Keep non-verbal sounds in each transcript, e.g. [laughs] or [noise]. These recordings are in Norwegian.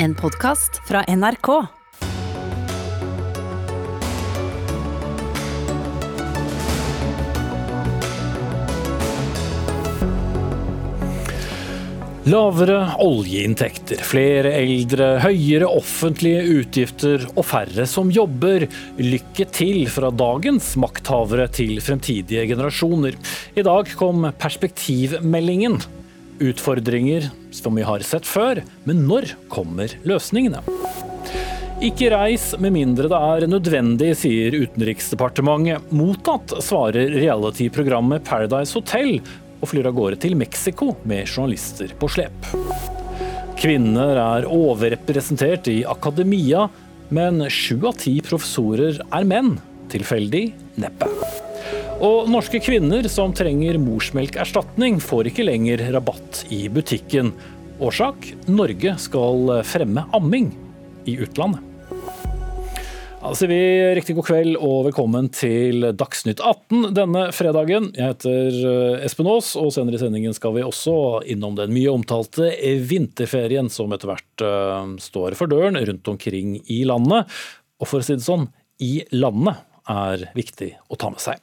En podkast fra NRK. Lavere oljeinntekter, flere eldre, høyere offentlige utgifter og færre som jobber. Lykke til fra dagens makthavere til fremtidige generasjoner. I dag kom perspektivmeldingen. Utfordringer som vi har sett før, men når kommer løsningene? Ikke reis med mindre det er nødvendig, sier Utenriksdepartementet. Mottatt, svarer reality-programmet Paradise Hotel og flyr av gårde til Mexico med journalister på slep. Kvinner er overrepresentert i akademia, men sju av ti professorer er menn. Tilfeldig? Neppe. Og norske kvinner som trenger morsmelkerstatning, får ikke lenger rabatt i butikken. Årsak? Norge skal fremme amming i utlandet. Da sier vi riktig god kveld og velkommen til Dagsnytt 18 denne fredagen. Jeg heter eh, Espen Aas, og senere i sendingen skal vi også innom den mye omtalte vinterferien som etter hvert uh, står for døren rundt omkring i landet. Og for å si det sånn, i landet er viktig å ta med seg.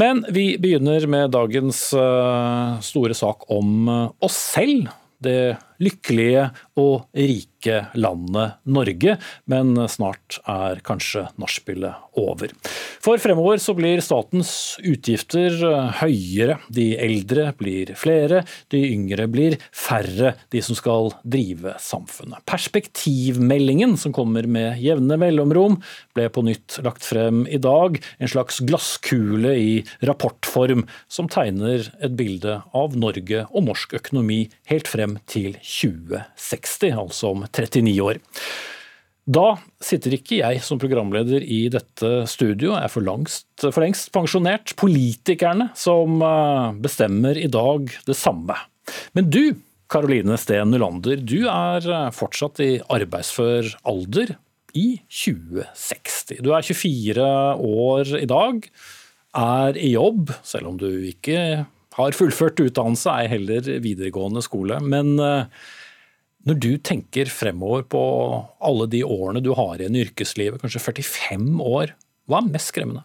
Men vi begynner med dagens uh, store sak om oss selv. Det lykkelige og rike landet Norge, men snart er kanskje nachspielet over. For fremover så blir statens utgifter høyere. De eldre blir flere, de yngre blir færre, de som skal drive samfunnet. Perspektivmeldingen, som kommer med jevne mellomrom, ble på nytt lagt frem i dag. En slags glasskule i rapportform, som tegner et bilde av Norge og norsk økonomi helt frem til 2060, altså om 39 år. Da sitter ikke jeg som programleder i dette studio, jeg er for, langst, for lengst pensjonert. Politikerne som eh, bestemmer i dag det samme. Men du, Karoline Steen Nylander, du er eh, fortsatt i arbeidsfør alder i 2060. Du er 24 år i dag, er i jobb, selv om du ikke har fullført utdannelse, ei heller videregående skole. Men uh, når du tenker fremover på alle de årene du har igjen i yrkeslivet, kanskje 45 år, hva er mest skremmende?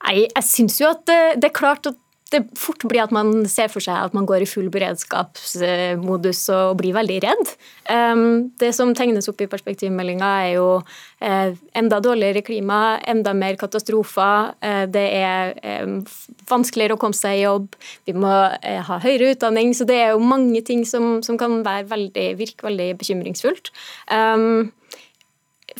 Nei, jeg syns jo at det, det, er klart at det fort blir at man ser for seg at man går i full beredskapsmodus og blir veldig redd. Ehm, det som tegnes opp i perspektivmeldinga er jo eh, enda dårligere klima, enda mer katastrofer. Eh, det er ehm, vanskeligere å komme seg i jobb, vi må eh, ha høyere utdanning. Så det er jo mange ting som, som kan veldig, virke veldig bekymringsfullt. Um,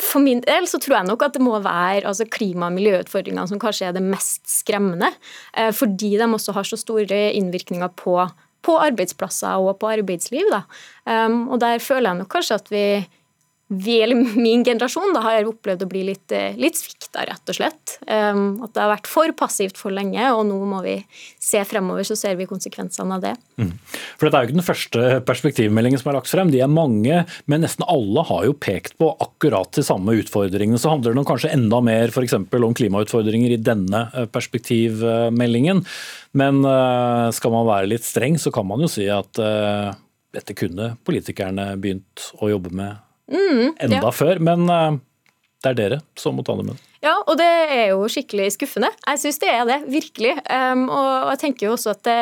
for min del så tror jeg nok at det må være altså klima- og miljøutfordringene som kanskje er det mest skremmende. Eh, fordi de også har så store innvirkninger på, på arbeidsplasser og på arbeidsliv. Da. Um, og der føler jeg nok kanskje at vi eller min generasjon, da har jeg opplevd å bli litt, eh, litt svikta, rett og slett. Um, at det har vært for passivt for lenge, og nå må vi se fremover, så ser vi konsekvensene av det. Mm. For Dette er jo ikke den første perspektivmeldingen som er lagt frem, de er mange, men nesten alle har jo pekt på akkurat de samme utfordringene. Så handler det om kanskje enda mer f.eks. om klimautfordringer i denne eh, perspektivmeldingen. Men uh, skal man være litt streng, så kan man jo si at dette kunne politikerne begynt å jobbe med mm, enda ja. før. Men uh, det er dere som må ta det med. Ja, og det er jo skikkelig skuffende. Jeg syns det er det, virkelig. Um, og jeg tenker jo også at det,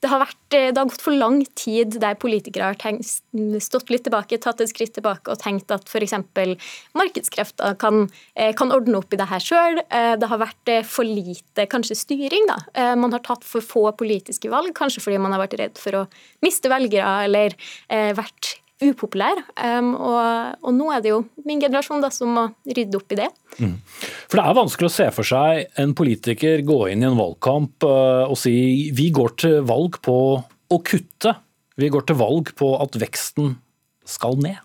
det, har vært, det, har gått for lang tid der politikere har tenkt, stått litt tilbake, tatt et skritt tilbake og tenkt at f.eks. markedskrefter kan, eh, kan, ordne opp i det her sjøl. Eh, det har vært eh, for lite kanskje styring. da. Man har tatt for få politiske valg, kanskje fordi man har vært redd for å miste velgere eller vært upopulær. Um, og, og, nå er det jo min generasjon da, som må rydde opp i det. Mm. For Det er vanskelig å se for seg en politiker gå inn i en valgkamp uh, og si vi går til valg på å kutte. Vi går til valg på at veksten skal ned.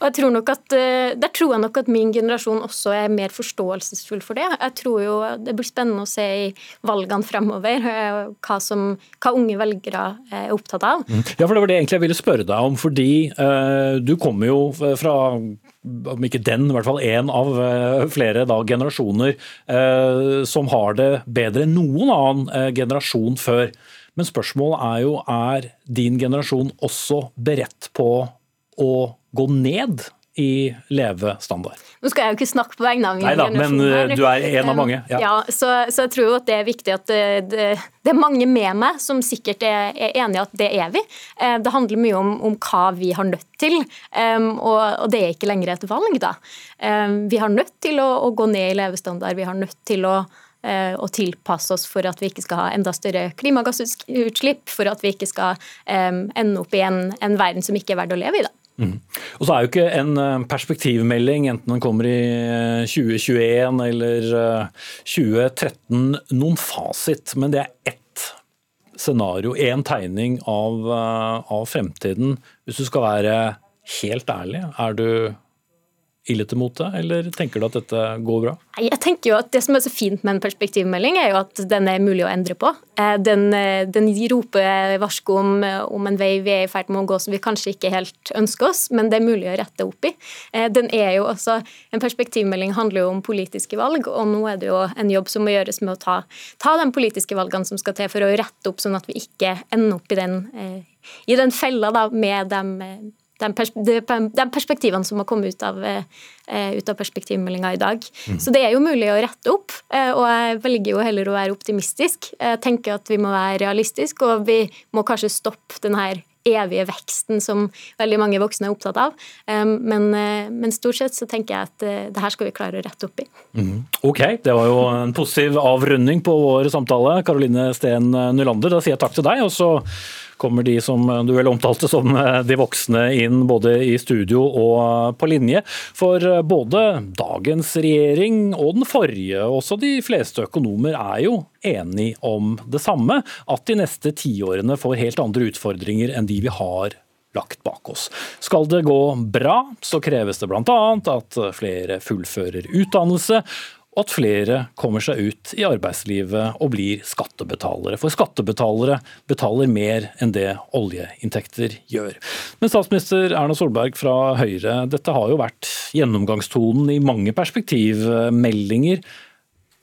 Og jeg tror nok at, eh, Der tror jeg nok at min generasjon også er mer forståelsesfull for det. Jeg tror jo Det blir spennende å se i valgene fremover eh, hva, som, hva unge velgere er opptatt av. Mm. Ja, for Det var det egentlig jeg ville spørre deg om. fordi uh, Du kommer jo fra om ikke den, i hvert fall én av flere da, generasjoner eh, som har det bedre enn noen annen eh, generasjon før. Men spørsmålet er jo er din generasjon også beredt på å gå ned i levestandard? Nå skal jeg jo ikke snakke på vegne av min Neida, generasjon. men, her. uh, du er en av mange, ja. ja så, så jeg tror jo at det er viktig at det, det, det er mange med meg som sikkert er, er enig i at det er vi. Eh, Det handler mye om, om hva vi har nødt til, um, og, og det er ikke lenger et valg, da. Vi har nødt til å, å gå ned i levestandard, vi har nødt til å og tilpasse oss for at vi ikke skal ha enda større klimagassutslipp, for at vi ikke skal ende opp i en, en verden som ikke er verdt å leve i. da. Og så er jo ikke en eh, perspektivmelding, enten den kommer i eh, 2021 eller eh, 2013, noen fasit. Men det er ett scenario, én tegning av, eh, av fremtiden. Hvis du skal være helt ærlig, er du ille til mote, eller tenker du at dette går bra? Jeg tenker jo at Det som er så fint med en perspektivmelding, er jo at den er mulig å endre på. Eh, Den, eh, den roper varsko om, om en vei vi er i ferd med å gå som vi kanskje ikke helt ønsker oss, men det er mulig å rette opp i. Eh, Den er jo også, En perspektivmelding handler jo om politiske valg, og nå er det jo en jobb som må gjøres med å ta, ta de politiske valgene som skal til for å rette opp, sånn at vi ikke ender opp i den, i den fella da, med de, de, perspektivene som har kommet ut av, eh, ut av perspektivmeldinga i dag. Så det er jo mulig å rette opp, eh, og jeg velger jo heller å være optimistisk. Jeg tenker at vi må være realistiske, og vi må kanskje stoppe den her evige veksten som veldig mange voksne er opptatt av. Eh, Men, men stort sett så tenker jeg at det her skal vi klare å rette opp i. Ok, det var jo en positiv avrunding på vår samtale. Karoline Steen Nylander, da sier jeg takk til deg. og så kommer de som du vel omtalte som de voksne inn både i studio og på linje. For både dagens regjering og den forrige, også de fleste økonomer, er jo enige om det samme. At de neste tiårene får helt andre utfordringer enn de vi har lagt bak oss. Skal det gå bra, så kreves det bl.a. at flere fullfører utdannelse, at flere kommer seg ut i arbeidslivet og blir skattebetalere. For skattebetalere betaler mer enn det oljeinntekter gjør. Men statsminister Erna Solberg fra Høyre, dette har jo vært gjennomgangstonen i mange perspektivmeldinger.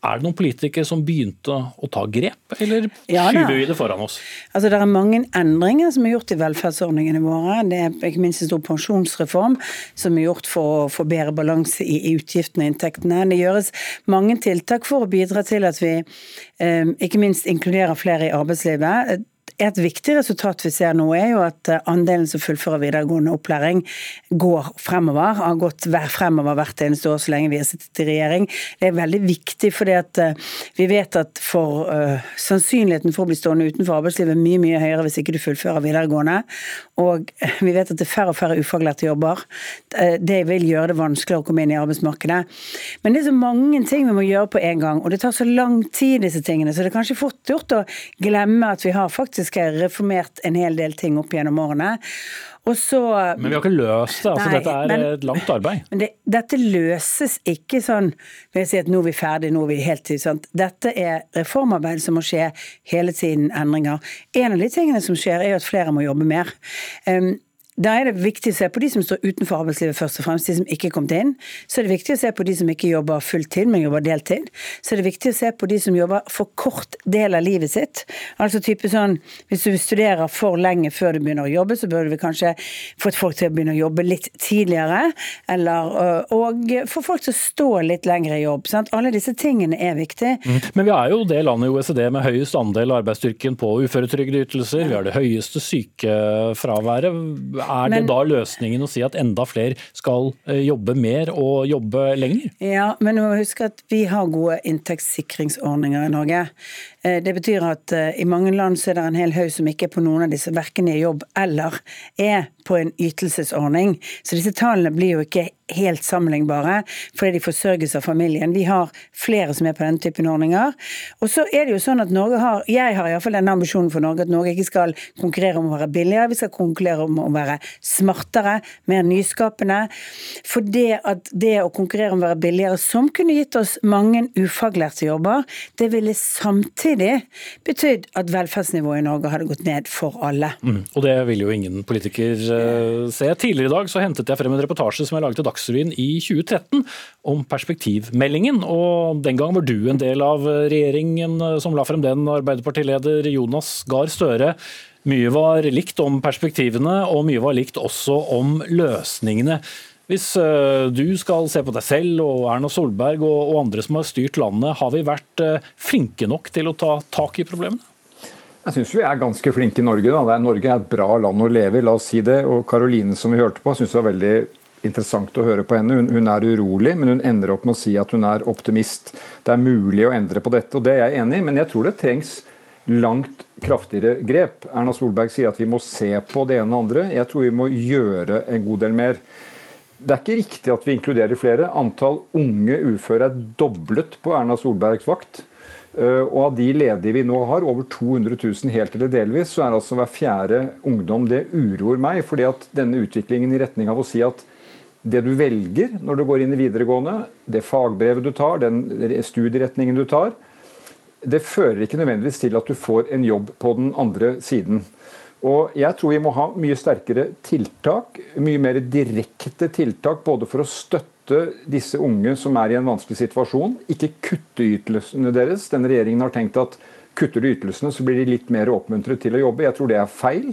Er det noen politikere som begynte å ta grep, eller skyver vi det foran oss? Altså, Det er mange endringer som er gjort i velferdsordningene våre. Det er ikke minst en stor pensjonsreform som er gjort for å få bedre balanse i i utgiftene og inntektene. Det gjøres mange tiltak for å bidra til at vi eh, ikke minst inkluderer flere i arbeidslivet. Et viktig resultat vi ser nå, er jo at eh, andelen som fullfører videregående opplæring, går fremover. Har gått fremover hvert eneste år så lenge vi har sittet i regjering. Det er veldig viktig, fordi at eh, vi vet at for uh, sannsynligheten for å bli stående utenfor arbeidslivet er mye mye høyere hvis ikke du fullfører videregående. Og vi vet at det er færre og færre ufaglærte jobber. Det vil gjøre det vanskeligere å komme inn i arbeidsmarkedet. Men det er så mange ting vi må gjøre på en gang, og det tar så lang tid, disse tingene. Så det er kanskje fort gjort å glemme at vi har faktisk reformert en hel del ting opp gjennom årene. Og så Men vi har ikke løst det. altså Nei, Dette er men- et langt arbeid. men det, dette løses ikke sånn ved å si at nå er vi ferdig, nå er vi heltid. Sant? Dette er reformarbeid som må skje hele tiden, endringer. En av de tingene som skjer, er at flere må jobbe mer. Um, da er det viktig å se på de som står utenfor arbeidslivet først og fremst, de som ikke er kommet inn. Så er det viktig å se på de som ikke jobber fulltid, men jobber deltid. Så er det viktig å se på de som jobber for kort del av livet sitt. Altså type sånn, hvis du studerer for lenge før du begynner å jobbe, så burde vi kanskje fått folk til å begynne å jobbe litt tidligere. Eller, øh, og få folk til å stå litt lenger i jobb. Sant? Alle disse tingene er viktig. Men vi er jo det landet i OECD med høyest andel av arbeidsstyrken på uføretrygdeytelser. Vi har det høyeste sykefraværet. Er det Men- da løsningen å si at enda flere skal eh, jobbe mer og jobbe lenger? Ja, men du må huske at vi har gode inntektssikringsordninger i Norge. Eh, Det betyr at eh, i mange land så er det en hel haug som ikke er på noen av disse, verken er i jobb eller er på en ytelsesordning. Så disse tallene blir jo ikke helt sammenlignbare, fordi de forsørges av familien. Vi har flere som er på denne typen ordninger. Og så er det jo sånn at Norge har, jeg har iallfall denne ambisjonen for Norge, at Norge ikke skal konkurrere om å være billigere, vi skal konkurrere om å være smartere, mer nyskapende. For det at det å konkurrere om å være billigere, som kunne gitt oss mange ufaglærte jobber, det ville samtidig betydd at velferdsnivået i Norge hadde gått ned for alle. Mm. Og det vil jo ingen politiker uh, se. Tidligere i dag så hentet jeg frem en reportasje som jeg laget til Dagsrevyen i 2013 om perspektivmeldingen. Og den gang var du en del av regjeringen eh, som la frem den, Arbeiderpartileder Jonas Gahr Støre. Mye var likt om perspektivene, og mye var likt også om løsningene. Hvis eh, du skal se på deg selv og Erna Solberg og andre som har styrt landet, har vi vært eh, flinke nok til å ta tak i problemene? Jeg syns vi er ganske flinke i Norge. Da. Norge er et bra land å leve i, la oss si det. Og Karoline som vi hørte på, syns det var veldig interessant å høre på henne. Hun, hun, er urolig, men hun ender opp med å si at hun er optimist. Det er mulig å endre på dette, og det er jeg enig i, men jeg tror det trengs langt kraftigere grep. Erna Solberg sier at vi må se på det ene og andre. Jeg tror vi må gjøre en god del mer. Det er ikke riktig at vi inkluderer flere. Antall unge uføre er doblet på Erna Solbergs vakt. Eh, og av de ledige vi nå har, over 200 000 helt eller delvis, så er altså hver fjerde ungdom. Det uroer meg, fordi at denne utviklingen i retning av å si at det du velger når du går inn i videregående, det fagbrevet du tar, den studieretningen du tar, det fører ikke nødvendigvis til at du får en jobb på den andre siden. Og jeg tror vi må ha mye sterkere tiltak, mye mer direkte tiltak, både for å støtte disse unge som er i en vanskelig situasjon, ikke kutte ytelsene deres. Denne regjeringen har tenkt at kutter du ytelsene, så blir de litt mer oppmuntret til å jobbe. Jeg tror det er feil.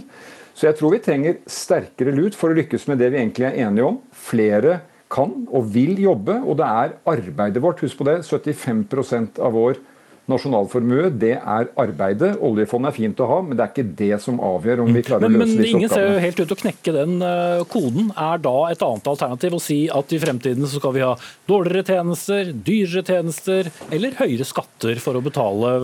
Så jeg tror vi trenger sterkere lut for å lykkes med det vi egentlig er enige om. Flere kan og vil jobbe, og det er arbeidet vårt. Husk på det, 75% av vår nasjonalformue, det er arbeidet. Oljefondet er fint å ha, men det er ikke det som avgjør om vi klarer men, å løse men, ingen oppgavene. ser jo helt ut til å knekke den uh, koden. Er da et annet alternativ å si at i fremtiden så skal vi ha dårligere tjenester, dyrere tjenester eller høyere skatter for å betale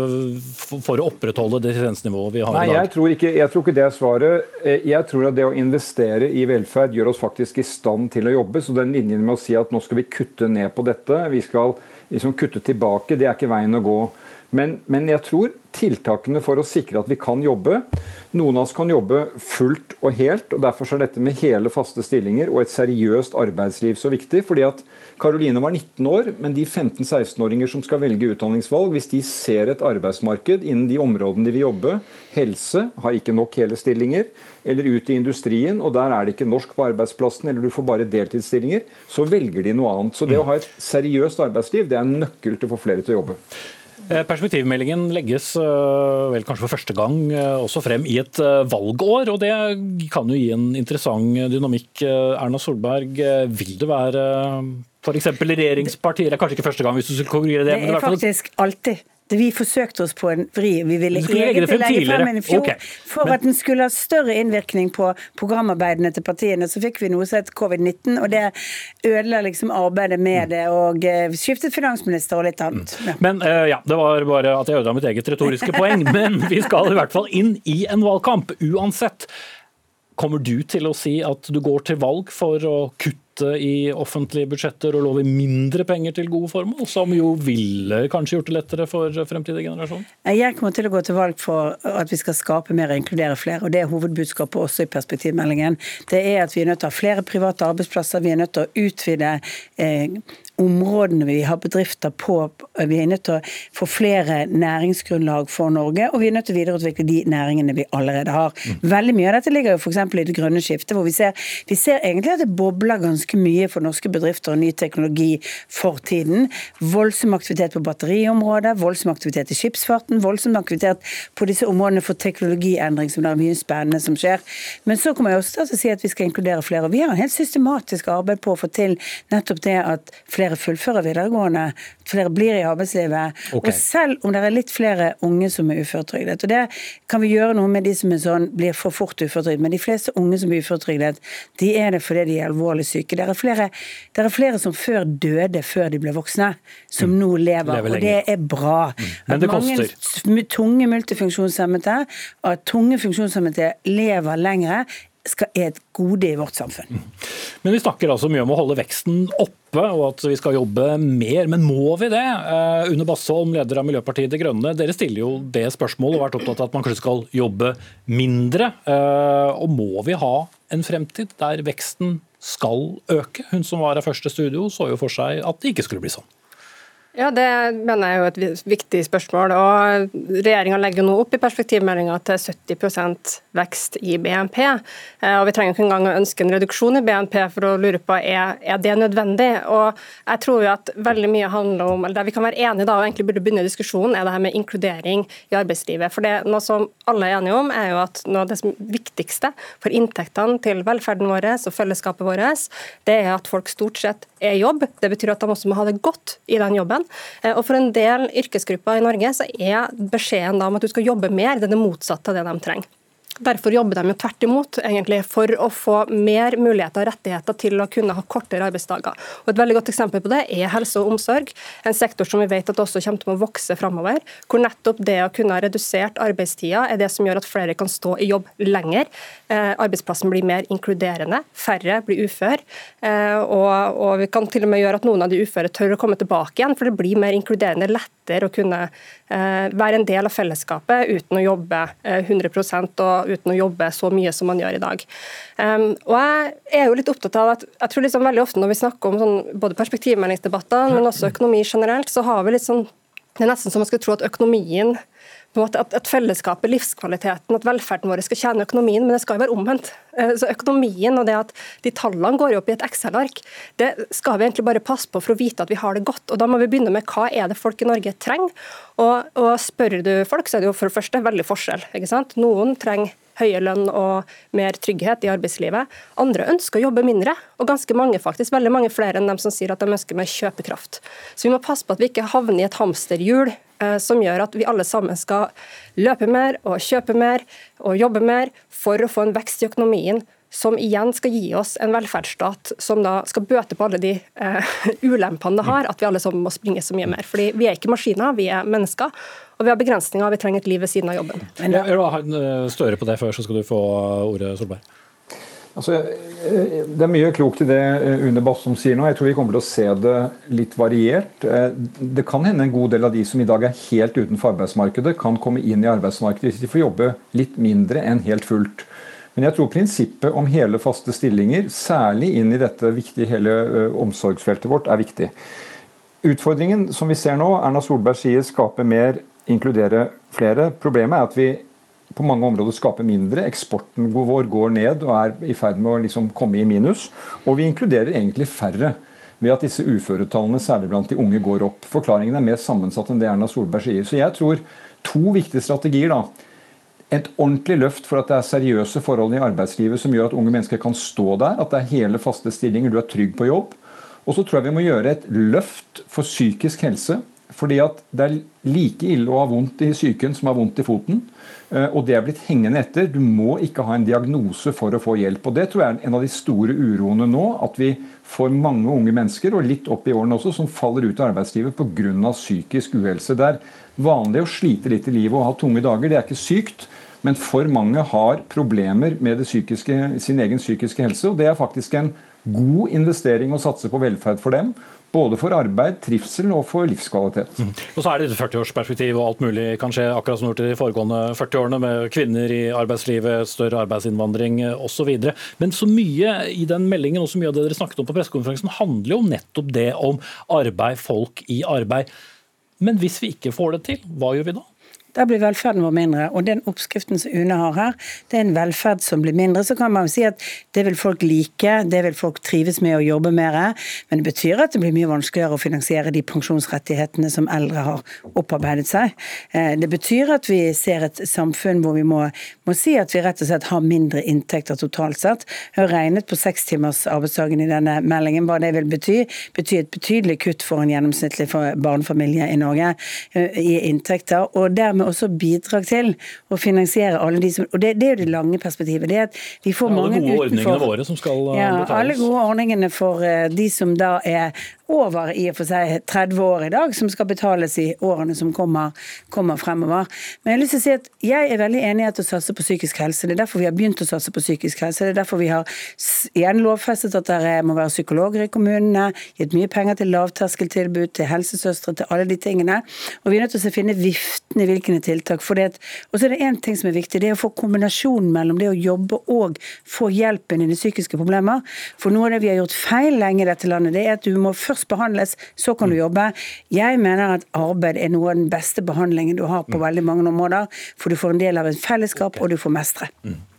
for, for å opprettholde det tjenestenivået vi har Nei, i dag? jeg tror, ikke, jeg tror ikke det er svaret. Eh, jeg tror at det å investere i velferd gjør oss faktisk i stand til å jobbe. Så den linjen med å si at nå skal vi kutte ned på dette, vi skal liksom kutte tilbake, det er ikke veien å gå. Men, men, jeg tror tiltakene for å sikre at vi kan jobbe Noen av oss kan jobbe fullt og helt, og derfor er dette med hele, faste stillinger og et seriøst arbeidsliv så viktig. fordi at Karoline var 19 år, men de 15-16-åringer som skal velge utdanningsvalg, hvis de ser et arbeidsmarked innen de områdene de vil jobbe, helse, har ikke nok hele stillinger, eller ut i industrien, og der er det ikke norsk på arbeidsplassen, eller du får bare deltidsstillinger, så velger de noe annet. Så det å ha et seriøst arbeidsliv, det er en nøkkel til å få flere til å jobbe. Eh, perspektivmeldingen legges eh, vel kanskje for første gang eh, også frem i et valgår, og det kan jo gi en interessant dynamikk. Erna Solberg, vil det være f.eks. regjeringspartier? Det er kanskje ikke første gang hvis du skulle korrigere det. Det er faktisk alltid vi forsøkte oss på en vri. Vi ville egentlig legge frem en i fjor okay. for men... at den skulle ha større innvirkning på programarbeidene til partiene. Så fikk vi noe som het covid-19, og det ødela liksom arbeidet med det. Og skiftet finansminister og litt annet. Ja. Men uh, ja, det var bare at jeg ødela mitt eget retoriske poeng. [laughs] Men vi skal i hvert fall inn i en valgkamp uansett. Kommer du til å si at du går til valg for å kutte kutte i offentlige budsjetter og love mindre penger til gode formål, som jo ville kanskje gjort det lettere for fremtidige generasjoner? Jeg kommer til å gå til valg for at vi skal skape mer og inkludere flere. og Det er hovedbudskapet også i perspektivmeldingen. Det er at vi er nødt til å ha flere private arbeidsplasser. Vi er nødt til å utvide eh, områdene vi har bedrifter på. Vi er nødt til å få flere næringsgrunnlag for Norge, og vi er nødt til å videreutvikle de næringene vi allerede har. Mm. Veldig mye av dette ligger jo f.eks. i det grønne skiftet, hvor vi ser, vi ser egentlig at det bobler ganske mye for norske bedrifter og ny teknologi for tiden. Voldsom aktivitet på batteriområdet, voldsom aktivitet i skipsfarten, voldsom aktivitet på disse områdene for teknologiendring, som det er mye spennende som skjer. Men så kommer jeg også til å si at vi skal inkludere flere. og Vi har en helt systematisk arbeid på å få til nettopp det at flere flere fullfører videregående, flere blir i arbeidslivet. Okay. Og selv om det er litt flere unge som er uføretrygdet. Og det kan vi gjøre noe med de som er sånn, blir for fort uføretrygdet. Men de fleste unge som blir uføretrygdet, de er det fordi de er alvorlig syke. Det er flere, det er flere som før døde før de ble voksne, som mm. nå lever. lever og det er bra. Mm. Men det koster. Mange tunge multifunksjonshemmede, at tunge funksjonshemmede lever lengre, skal, er et gode i vårt samfunn. Mm. Men Vi snakker altså mye om å holde veksten oppe og at vi skal jobbe mer. Men må vi det? Uh, Une Bastholm, leder av Miljøpartiet De Grønne, dere stiller jo det spørsmålet og har vært opptatt av at man kanskje skal jobbe mindre. Uh, og Må vi ha en fremtid der veksten skal øke? Hun som var her første studio så jo for seg at det ikke skulle bli sånn. Ja, Det mener jeg er jo et viktig spørsmål. og Regjeringa legger nå opp i perspektivmeldinga til 70% vekst i BNP. Eh, og Vi trenger ikke engang å ønske en reduksjon i BNP for å lure på er, det nødvendig. Og jeg tror jo at veldig mye handler om, eller Der vi kan være enige da, og egentlig burde begynne diskusjonen, er det her med inkludering i arbeidslivet. For det Noe som alle er enige om, er jo at noe av det viktigste for inntektene til velferden vår og fellesskapet vårt, det er at folk stort sett er i jobb. Det betyr at de også må ha det godt i den jobben. Eh, og For en del yrkesgrupper i Norge så er beskjeden om at du skal jobbe mer, det er det motsatte av det de trenger. Derfor jobber de jo tvert imot, egentlig, for å få mer muligheter og rettigheter til å kunne ha kortere arbeidsdager. Og Et veldig godt eksempel på det er helse og omsorg, en sektor som vi vet at også kommer til å vokse framover. Hvor nettopp det å kunne ha redusert arbeidstida er det som gjør at flere kan stå i jobb lenger. Eh, arbeidsplassen blir mer inkluderende, færre blir ufør. Eh, og, og, vi kan til og med gjøre at noen av de uføre tør å komme tilbake igjen, for det blir mer inkluderende, lettere å kunne eh, være en del av fellesskapet uten å jobbe 100% og uten å jobbe så mye som man gjør i dag. Um, og Jeg er jo litt opptatt av at jeg tror liksom veldig ofte når vi snakker om sånn, både perspektivmeldingsdebatter, men også økonomi generelt, så har vi litt sånn det er nesten som man skulle tro at økonomien at, at fellesskapet, livskvaliteten, at velferden vår skal tjene økonomien, men det skal jo være omvendt. Eh, så Økonomien og det at de tallene går opp i et Excel-ark, det skal vi egentlig bare passe på for å vite at vi har det godt. Og Da må vi begynne med hva er det folk i Norge trenger. Og, og Spør du folk, så er det jo for det første veldig forskjell. Noen trenger høye lønn og mer trygghet i arbeidslivet. Andre ønsker å jobbe mindre, og ganske mange faktisk, veldig mange flere enn dem som sier at de ønsker mer kjøpekraft. Så vi må passe på at vi ikke havner i et hamsterhjul Eh, som gjør at vi alle sammen skal løpe mer og kjøpe mer og jobbe mer for å få en vekst i økonomien som igjen skal gi oss en velferdsstat som da skal bøte på alle de eh, [laughs] ulempene det har, at vi alle sammen må springe så mye mer. Fordi Vi er ikke maskiner, vi er mennesker. Og vi har begrensninger, vi trenger et liv ved siden av jobben. Jeg vil ha en eh, på det før, så skal du få ordet, Solberg. Altså, eh, det er mye klokt i det eh, Une Bassum sier nå. Jeg tror vi kommer til å se det litt variert. Eh, det kan hende en god del av de som i dag er helt utenfor arbeidsmarkedet, kan komme inn i arbeidsmarkedet hvis de får jobbe litt mindre enn helt fullt. Men jeg tror prinsippet om hele, faste stillinger, særlig inn i dette viktige hele omsorgsfeltet vårt, er viktig. Utfordringen som vi ser nå, Erna Solberg sier skape mer, inkludere flere. Problemet er at vi på mange områder skaper mindre. Eksporten vår går ned og er i ferd med å liksom komme i minus. Og vi inkluderer egentlig færre ved at disse uføretallene, særlig blant de unge, går opp. Forklaringen er mer sammensatt enn det Erna Solberg sier. Så jeg tror to viktige strategier. da. Et ordentlig løft for at det er seriøse forhold i arbeidslivet som gjør at unge mennesker kan stå der. At det er hele, faste stillinger, du er trygg på jobb. Og så tror jeg vi må gjøre et løft for psykisk helse. Fordi at det er like ille å ha vondt i psyken som å ha vondt i foten. Eh, og det er blitt hengende etter. Du må ikke ha en diagnose for å få hjelp. og Det tror jeg er en av de store uroene nå. At vi får mange unge mennesker, og litt opp i årene også, som faller ut av arbeidslivet pga. psykisk uhelse. Det er vanlig å slite litt i livet og ha tunge dager. Det er ikke sykt. Men for mange har problemer med psykiske, sin egen psykiske helse. og Det er faktisk en god investering å satse på velferd for dem. Både for arbeid, trivsel og for livskvalitet. Mm. Og Så er det et 40-årsperspektiv, og alt mulig kan skje akkurat som gjort de foregående 40 årene, med kvinner i arbeidslivet, større arbeidsinnvandring osv. Men så mye i den meldingen og så mye av det dere snakket om på pressekonferansen, handler jo nettopp det om arbeid, folk i arbeid. Men hvis vi ikke får det til, hva gjør vi da? Da blir velferden vår mindre. Og den oppskriften som UNE har her, det er en velferd som blir mindre. Så kan man si at det vil folk like, det vil folk trives med å jobbe mer. Men det betyr at det blir mye vanskeligere å finansiere de pensjonsrettighetene som eldre har opparbeidet seg. Eh, det betyr at vi ser et samfunn hvor vi må, må si at vi rett og slett har mindre inntekter totalt sett. Jeg har regnet på sekstimmers arbeidsdagen i denne meldingen, hva det vil bety. Bety et betydelig kutt for en gjennomsnittlig barnefamilie i Norge eh, i inntekter. og dermed dermed også bidrag til å finansiere alle de som Og det, det er jo det lange perspektivet. det er at vi får mange utenfor. Alle gode ordningene våre som skal ja, betales. Alle gode ordningene for uh, de som da er over i og for seg 30 år i dag, som skal betales i årene som kommer, kommer, fremover. Men jeg har lyst til å si at jeg er veldig enig i at å satse på psykisk helse. Det er derfor vi har begynt å satse på psykisk helse. Det er derfor vi har igjen lovfestet at det må være psykologer i kommunene, gitt mye penger til lavterskeltilbud, til helsesøstre, til alle de tingene. Og vi er nødt til å finne viften i hvilke tiltak. For det, og så er det én ting som er viktig, det er å få kombinasjonen mellom det å jobbe og få hjelpen i de psykiske problemer. For noe av det vi har gjort feil lenge i dette landet, det er at du må først først behandles, så kan du jobbe. Jeg mener at arbeid er noe av den beste behandlingen du har på Mm. veldig mange områder, for du får en del av et fellesskap, og du får mestre.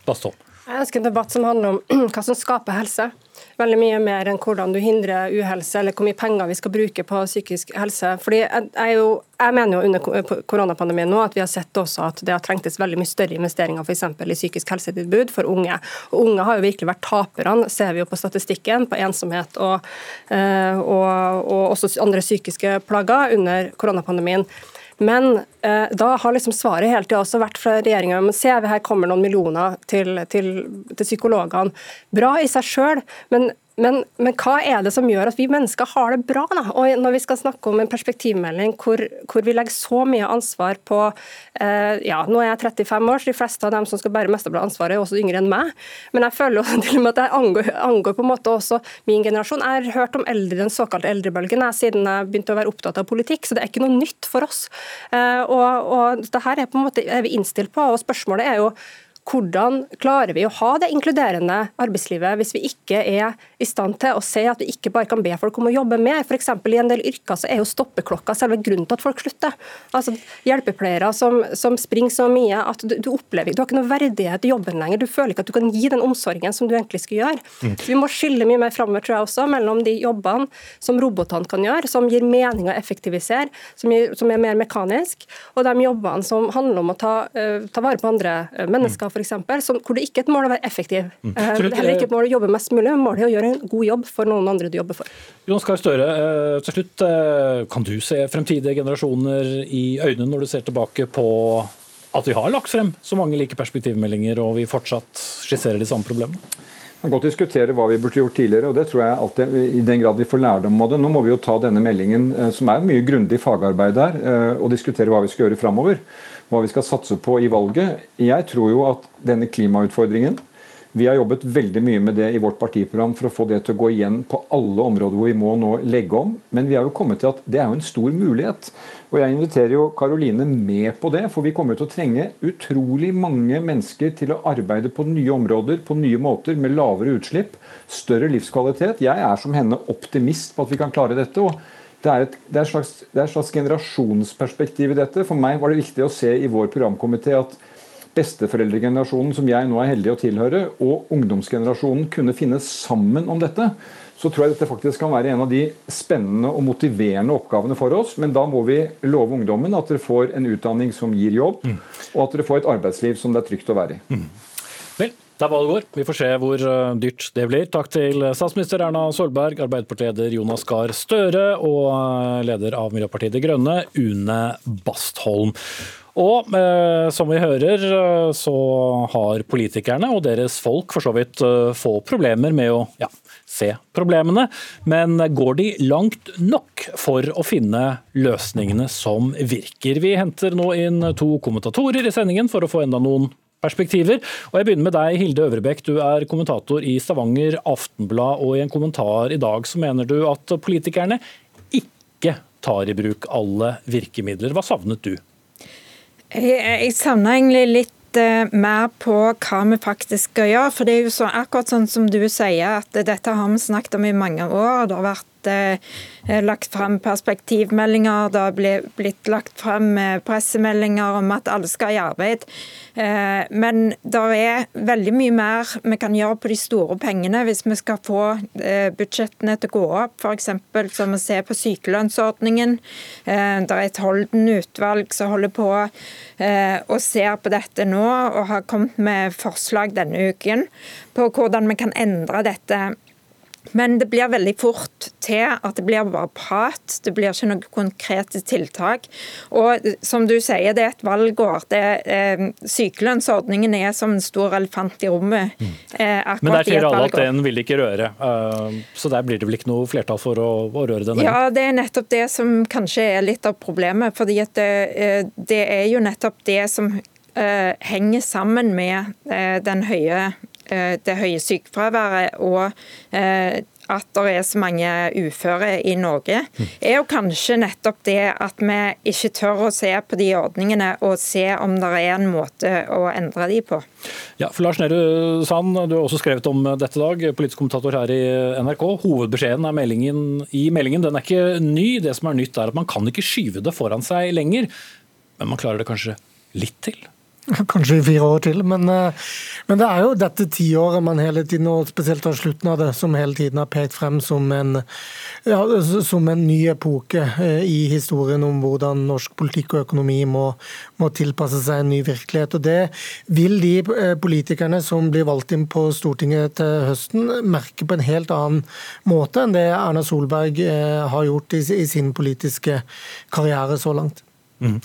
Bastholm. Jeg ønsker en debatt som handler om [clears throat] hva som skaper helse. Veldig mye mer enn hvordan du hindrer uhelse, eller hvor mye penger vi skal bruke på psykisk helse. Fordi jeg, jeg, jo, jeg mener jo under koronapandemien nå at vi har sett også at det har trengtes veldig mye større investeringer f.eks. i psykisk helsetilbud for unge. Og Unge har jo virkelig vært taperne, ser vi jo på statistikken, på ensomhet og, eh, og, og også andre psykiske plager under koronapandemien. Men eh, da har liksom svaret hele tida også vært fra regjeringa men se, her kommer noen millioner til, til, til psykologene. Bra i seg sjøl, men, men, men hva er det som gjør at vi mennesker har det bra? Da? Og Når vi skal snakke om en perspektivmelding hvor, hvor vi legger så mye ansvar på eh, ja, Nå er jeg 35 år, så de fleste av dem som skal bære mesteparten av ansvaret, er også yngre enn meg. Men jeg føler jo [laughs] til og med at det angår, angår på en måte også min generasjon. Jeg har hørt om eldre, den såkalte eldrebølgen jeg, siden jeg begynte å være opptatt av politikk, så det er ikke noe nytt for oss. Eh, og, og det her er på en måte er vi innstilt på, og spørsmålet er jo hvordan klarer vi å ha det inkluderende arbeidslivet hvis vi ikke er i stand til å se at vi ikke bare kan be folk om å jobbe mer? F.eks. i en del yrker så er jo stoppeklokka selve grunnen til at folk slutter. Altså Hjelpepleiere som, som springer så mye at du, du opplever du har ikke noe verdighet i jobben lenger. Du føler ikke at du kan gi den omsorgen som du egentlig skal gjøre. Så Vi må skille mye mer framover tror jeg også, mellom de jobbene som robotene kan gjøre, som gir mening å effektivisere, som, gir, som er mer mekanisk, og de jobbene som handler om å ta, uh, ta vare på andre eh, mennesker for eksempel, som, hvor det ikke er et mål å være effektiv. Eh, det er heller ikke et mål å jobbe mest mulig, men målet er å gjøre en god jobb for noen andre du jobber for. Jonas Gahr Støre, eh, til slutt, eh, kan du se fremtidige generasjoner i øynene når du ser tilbake på at vi har lagt frem så mange like perspektivmeldinger, og vi fortsatt skisserer de samme problemene? Vi kan godt diskutere hva vi burde gjort tidligere, og det tror jeg alltid, i den grad vi får lærdom av det. Nå må vi jo ta denne meldingen, eh, som er mye grundig fagarbeid der, eh, og diskutere hva vi skal gjøre framover. Hva vi skal satse på i valget. Jeg tror jo at denne klimautfordringen Vi har jobbet veldig mye med det i vårt partiprogram for å få det til å gå igjen på alle områder hvor vi må nå legge om. Men vi har jo kommet til at det er jo en stor mulighet. Og jeg inviterer jo Karoline med på det, for vi kommer til å trenge utrolig mange mennesker til å arbeide på nye områder, på nye måter, med lavere utslipp, større livskvalitet. Jeg er som henne optimist på at vi kan klare dette. og det er, et, det, er slags, det er et slags generasjonsperspektiv i dette. For meg var det viktig å se i vår programkomité at besteforeldregenerasjonen, som jeg nå er heldig å tilhøre, og ungdomsgenerasjonen kunne finne sammen om dette, så tror jeg dette faktisk kan være en av de spennende og motiverende oppgavene for oss. Men da må vi love ungdommen at dere får en utdanning som gir jobb, og at dere får et arbeidsliv som det er trygt å være i. Det er valgår. Vi får se hvor eh, dyrt det blir. Takk til statsminister Erna Solberg, Arbeiderpartileder Jonas Gahr Støre og eh, leder av Miljøpartiet De Grønne, Une Bastholm. Og eh, som vi hører, eh, så har politikerne og deres folk for så vidt eh, få problemer med å ja, se problemene. Men går de langt nok for å finne løsningene som virker? Vi henter nå inn to kommentatorer i sendingen for å få enda noen perspektiver. Og jeg begynner med deg, Hilde Øvrebekk. Du er kommentator i Stavanger Aftenblad, og i en kommentar i dag så mener du at politikerne ikke tar i bruk alle virkemidler. Hva savnet du? Jeg, jeg savner egentlig litt eh, mer på hva vi faktisk skal gjøre. For det er jo så, akkurat sånn som du sier, at dette har vi snakket om i mange år. Det har vært eh, lagt frem perspektivmeldinger, det har blitt, blitt lagt frem eh, pressemeldinger om at alle skal i arbeid. Eh, men det er veldig mye mer vi kan gjøre på de store pengene hvis vi skal få budsjettene til å gå opp. F.eks. som vi ser på sykelønnsordningen. Det er et Holden-utvalg som holder på og ser på dette nå, og har kommet med forslag denne uken på hvordan vi kan endre dette. Men det blir veldig fort til at det blir bare prat. Det blir ikke noen konkrete tiltak. Og som du sier, det er et valgår. Det, eh, sykelønnsordningen er som en stor elefant i rommet. Eh, Men der sier alle at den vil ikke røre. Uh, Så der blir det vel ikke noe flertall for å, å røre den? Ja, det er nettopp det som kanskje er litt av problemet. fordi at det, eh, det er jo nettopp det som uh, henger sammen med uh, den høye det høye sykefraværet og at det er så mange uføre i Norge, er jo kanskje nettopp det at vi ikke tør å se på de ordningene og se om det er en måte å endre de på. Ja, for Lars Nehru Sand, du har også skrevet om dette dag, politisk kommentator her i NRK. Hovedbeskjeden meldingen, i meldingen den er ikke ny. Det som er nytt er at man kan ikke skyve det foran seg lenger. Men man klarer det kanskje litt til? [laughs] Kanskje i fire år til. Men, eh, men det er jo dette tiåret man hele tiden, og spesielt av slutten av det, som hele tiden har pekt frem som en, ja, som en ny epoke eh, i historien om hvordan norsk politikk og økonomi må, må, tilpasse seg en ny virkelighet. Og Det vil de eh, politikerne som blir valgt inn på Stortinget til høsten, merke på en helt annen måte enn det Erna Solberg har gjort i, i sin politiske karriere så langt. Mm.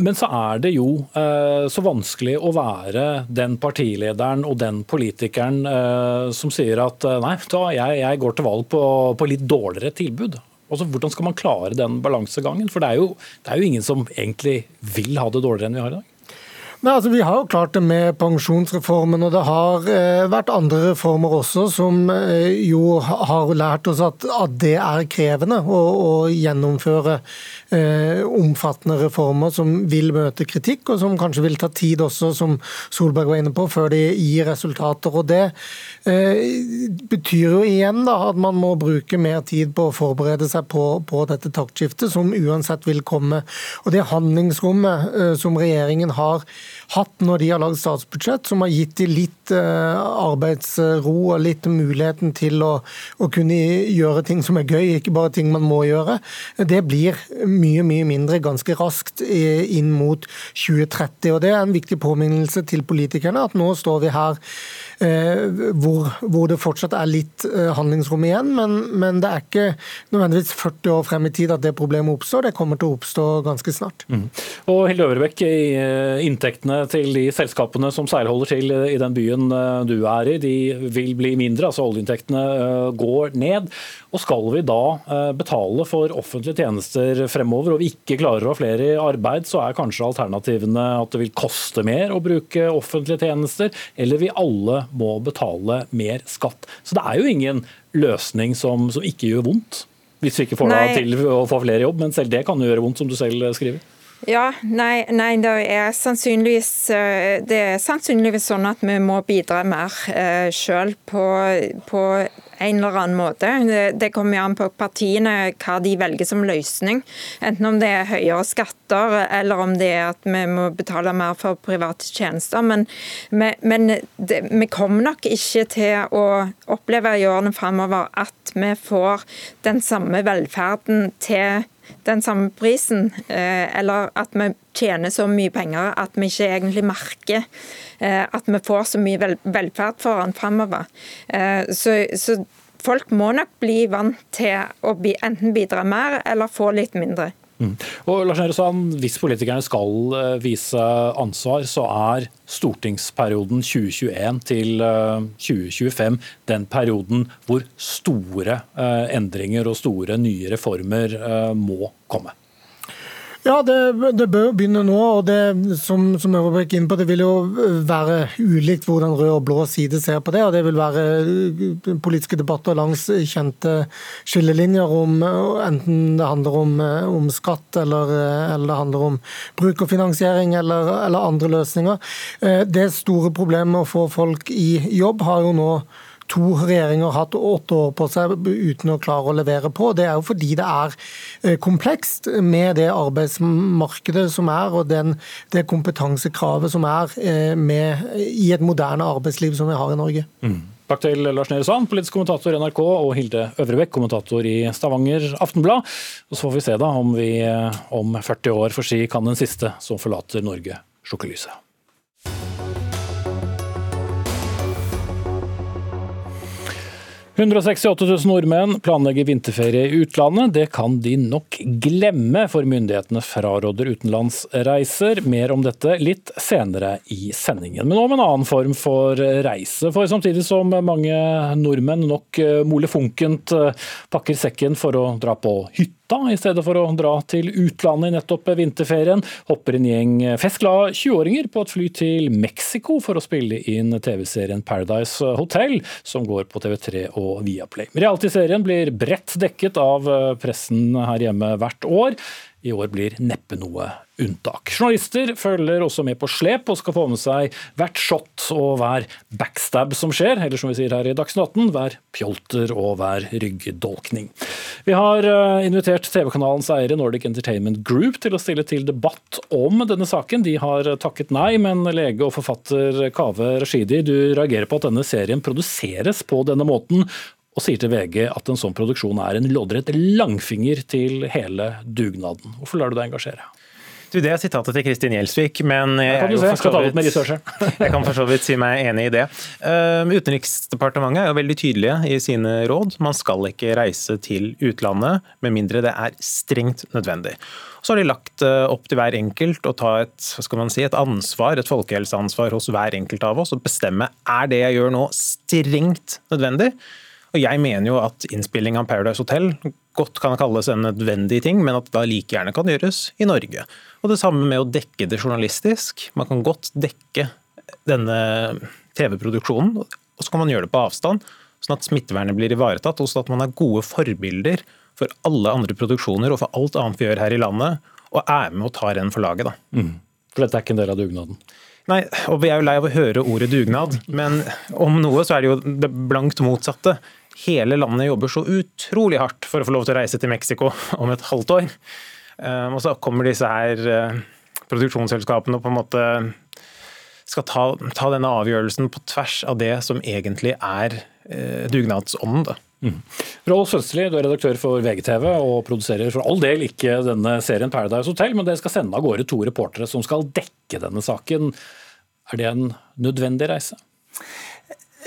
Men så er det jo eh, så vanskelig å være den partilederen og den politikeren eh, som sier at eh, nei, da, jeg, jeg, går til valg på, på litt dårligere tilbud. Altså, hvordan skal man klare den balansegangen? For det er, jo, det er jo ingen som egentlig vil ha det dårligere enn vi har i dag. Nei, altså Vi har jo klart det med pensjonsreformen, og det har eh, vært andre reformer også som eh, jo har lært oss at, at det er krevende å, å gjennomføre eh, omfattende reformer som vil møte kritikk, og som kanskje vil ta tid også, som Solberg var inne på, før de gir resultater. og Det eh, betyr jo igjen da at man må bruke mer tid på å forberede seg på, på dette taktskiftet, som uansett vil komme. Og Det handlingsrommet eh, som regjeringen har hatt når de har lagd statsbudsjett, som har gitt dem litt eh, arbeidsro og litt muligheten til å, å, kunne gjøre ting som er gøy, ikke bare ting man må gjøre. Det blir mye, mye mindre ganske raskt inn mot 2030. og Det er en viktig påminnelse til politikerne at nå står vi her Eh, hvor, hvor, det fortsatt er litt eh, handlingsrom igjen. Men, men, det er ikke nødvendigvis 40 år frem i tid at det problemet oppstår. Det kommer til å oppstå ganske snart. Mm. Og Hilde Øvrebekk, eh, inntektene til de selskapene som seilholder til i den byen du er i, de vil bli mindre. altså Oljeinntektene går ned. Og skal vi da betale for offentlige tjenester fremover, og vi ikke klarer å ha flere i arbeid, så er kanskje alternativene at det vil koste mer å bruke offentlige tjenester, eller vil alle må betale mer skatt. Så det er jo ingen løsning som, som ikke gjør vondt, hvis vi ikke får deg til å få flere jobb. Men selv det kan jo gjøre vondt, som du selv skriver. Ja, nei, nei det, er eh, det er sannsynligvis sånn at vi må bidra mer eh, sjøl på, på, en eller annen måte. Det, det kommer an på partiene hva de velger som løsning. Enten om det er høyere skatter, eller om det er at vi må betale mer for private tjenester. Men, men det, vi kommer nok ikke til å oppleve i årene framover at vi får den samme velferden til den samme prisen, eh, eller at vi tjener så mye penger at vi ikke egentlig merker eh, at vi får så mye velferd for den fremover. Eh, så, så folk må nok bli vant til å enten bidra mer eller få litt mindre. Mm. Og Lars Nehru Hvis politikerne skal eh, vise ansvar, så er stortingsperioden 2021 til 2025 eh, den perioden hvor store eh, endringer og store nye reformer må komme. Ja, det, det, bør begynne nå. og det som, som jeg inn på, det vil jo være ulikt hvordan rød og blå side ser på det. og Det vil være uh, politiske debatter langs kjente skillelinjer om enten det handler om, uh, om skatt eller, uh, eller, det handler om brukerfinansiering eller, eller andre løsninger. Det store problemet med å få folk i jobb har jo nå to regjeringer hatt åtte år på seg uten å klare å levere på. Det er jo fordi det er eh, komplekst med det arbeidsmarkedet som er, og den, det kompetansekravet som er eh, med, i et moderne arbeidsliv som vi har i Norge. Mm. Takk til Lars Nehru Sand, politisk kommentator i NRK, og Hilde Øvrebekk, kommentator i Stavanger Aftenblad. Og Så får vi se da om vi eh, om 40 år får si kan den siste som forlater Norge, slukke lyset. 168 000 nordmenn planlegger vinterferie i utlandet. Det kan de nok glemme, for myndighetene fraråder utenlandsreiser. Mer om dette litt senere i sendingen. Men om en annen form for reise. For samtidig som mange nordmenn nok molefonkent pakker sekken for å dra på hytte i stedet for å dra til utlandet i nettopp vinterferien, hopper en gjeng festglade 20-åringer på et fly til Mexico for å spille inn TV-serien Paradise Hotel, som går på TV3 og Viaplay. Reality-serien blir bredt dekket av pressen her hjemme hvert år. I år blir neppe noe unntak. Journalister følger også med på slep og skal få med seg hvert shot og hver backstab som skjer, eller som vi sier her i Dagsnytt 18, hver pjolter og hver ryggdolkning. Vi har eh, invitert TV-kanalens eiere Nordic Entertainment Group til å stille til debatt om denne saken. De har takket nei, men lege og forfatter Kave Rashidi, du reagerer på at denne serien produseres på denne måten, og sier til VG at en sånn produksjon er en loddrett langfinger til hele dugnaden. Hvorfor lar du deg engasjere? Du, Det er sitatet til Kristin Gjelsvik, men jeg, kan, jeg, [laughs] jeg kan for så vidt si meg enig i det. Uh, Utenriksdepartementet er jo veldig tydelige i sine råd. Man skal ikke reise til utlandet med mindre det er strengt nødvendig. Så har de lagt uh, opp til hver enkelt å ta et, hva skal man si, et ansvar, et folkehelseansvar hos hver enkelt av oss og bestemme er det jeg gjør nå strengt nødvendig. Og Jeg mener jo at innspilling av Paradise Hotel godt kan kalles en nødvendig ting, men at det da like gjerne kan gjøres i Norge. Og Det samme med å dekke det journalistisk. Man kan godt dekke denne TV-produksjonen, og så kan man gjøre det på avstand, sånn at smittevernet blir ivaretatt, og sånn at man er gode forbilder for alle andre produksjoner og for alt annet vi gjør her i landet, og er med og tar en for laget. da. Mm. For dette er ikke en del av dugnaden? Nei, og Vi er jo lei av å høre ordet dugnad, men om noe så er det jo det blankt motsatte hele landet jobber så utrolig hardt for å få lov til å reise til Mexico om et halvt år. Ehm, og så kommer disse her eh, produksjonsselskapene og på en måte skal ta, ta, denne avgjørelsen på tvers av det som egentlig er eh, dugnadsånden. Mm. Rolf Sønstli, du er redaktør for VGTV og produserer for all del ikke denne serien Paradise Hotel, men dere skal sende av gårde to reportere som skal dekke denne saken. Er det en nødvendig reise?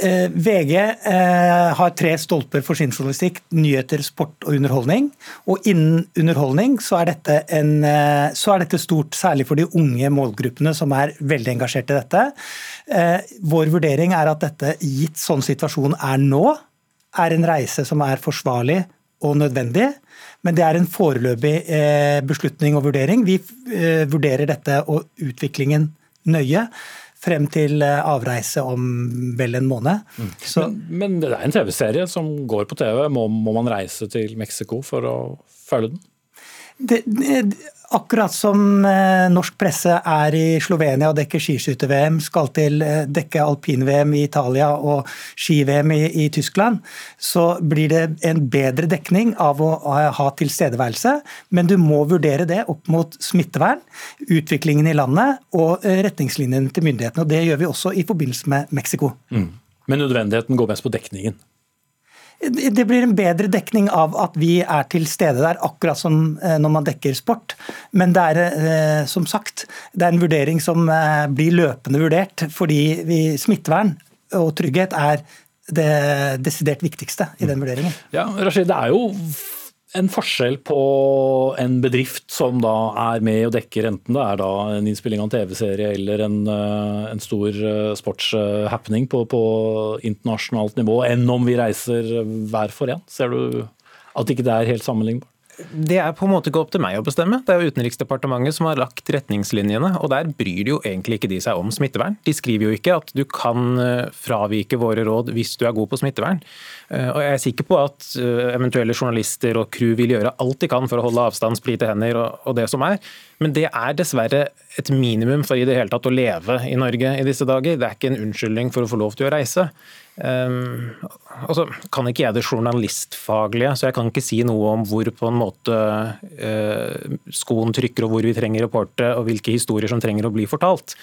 Eh, VG eh, har tre stolper for sin journalistikk. Nyheter, sport og underholdning. Og innen underholdning så er, dette en, eh, så er dette stort, særlig for de unge målgruppene som er veldig engasjert i dette. Vår vurdering er at dette, gitt sånn situasjonen er nå, er en reise som er forsvarlig og nødvendig. Men det er en foreløpig beslutning og vurdering. Vi vurderer dette og utviklingen nøye frem til eh, avreise om vel en måned. Mm. Men, men, det er en TV-serie som går på TV. Må, må, man reise til Mexico for å følge den? Det, det, Akkurat som eh, norsk presse er i Slovenia og dekker skiskytter-VM, skal til eh, dekke alpin-VM i Italia og ski-VM i, i, Tyskland, så blir det en bedre dekning av å ha tilstedeværelse. Men du må vurdere det opp mot smittevern, utviklingen i landet og eh, retningslinjene til myndighetene. og Det gjør vi også i forbindelse med Mexico. Mm. Men nødvendigheten går mest på dekningen? Det blir en bedre dekning av at vi er til stede der, akkurat som eh, når man dekker sport. Men det er eh, som sagt det er en vurdering som eh, blir løpende vurdert, fordi vi, smittevern og trygghet er det desidert viktigste i den vurderingen. Ja, Rashid, det er jo en forskjell på en bedrift som da er med og dekker enten det er da en innspilling av en TV-serie eller en, eh, en stor eh, sportshappening på, på, internasjonalt nivå, enn om vi reiser hver for en? Ser du at ikke det er helt sammenlignbart? Det er på en måte ikke opp til meg å bestemme. Det er jo Utenriksdepartementet som har lagt retningslinjene, og der bryr de jo egentlig ikke de seg om smittevern. De skriver jo ikke at du kan eh, fravike våre råd hvis du er god på smittevern. Eh, og jeg er sikker på at eh, eventuelle journalister og crew vil gjøre alt de kan for å holde avstand, splite hender og det som er. Men det er dessverre et minimum for i det hele tatt å leve i Norge i disse dager. Det er ikke en unnskyldning for å få lov til å reise. Um, altså, kan ikke jeg det journalistfaglige, så jeg kan ikke si noe om hvor på en måte uh, skoen trykker og hvor vi trenger reportere og hvilke historier som trenger å bli fortalt.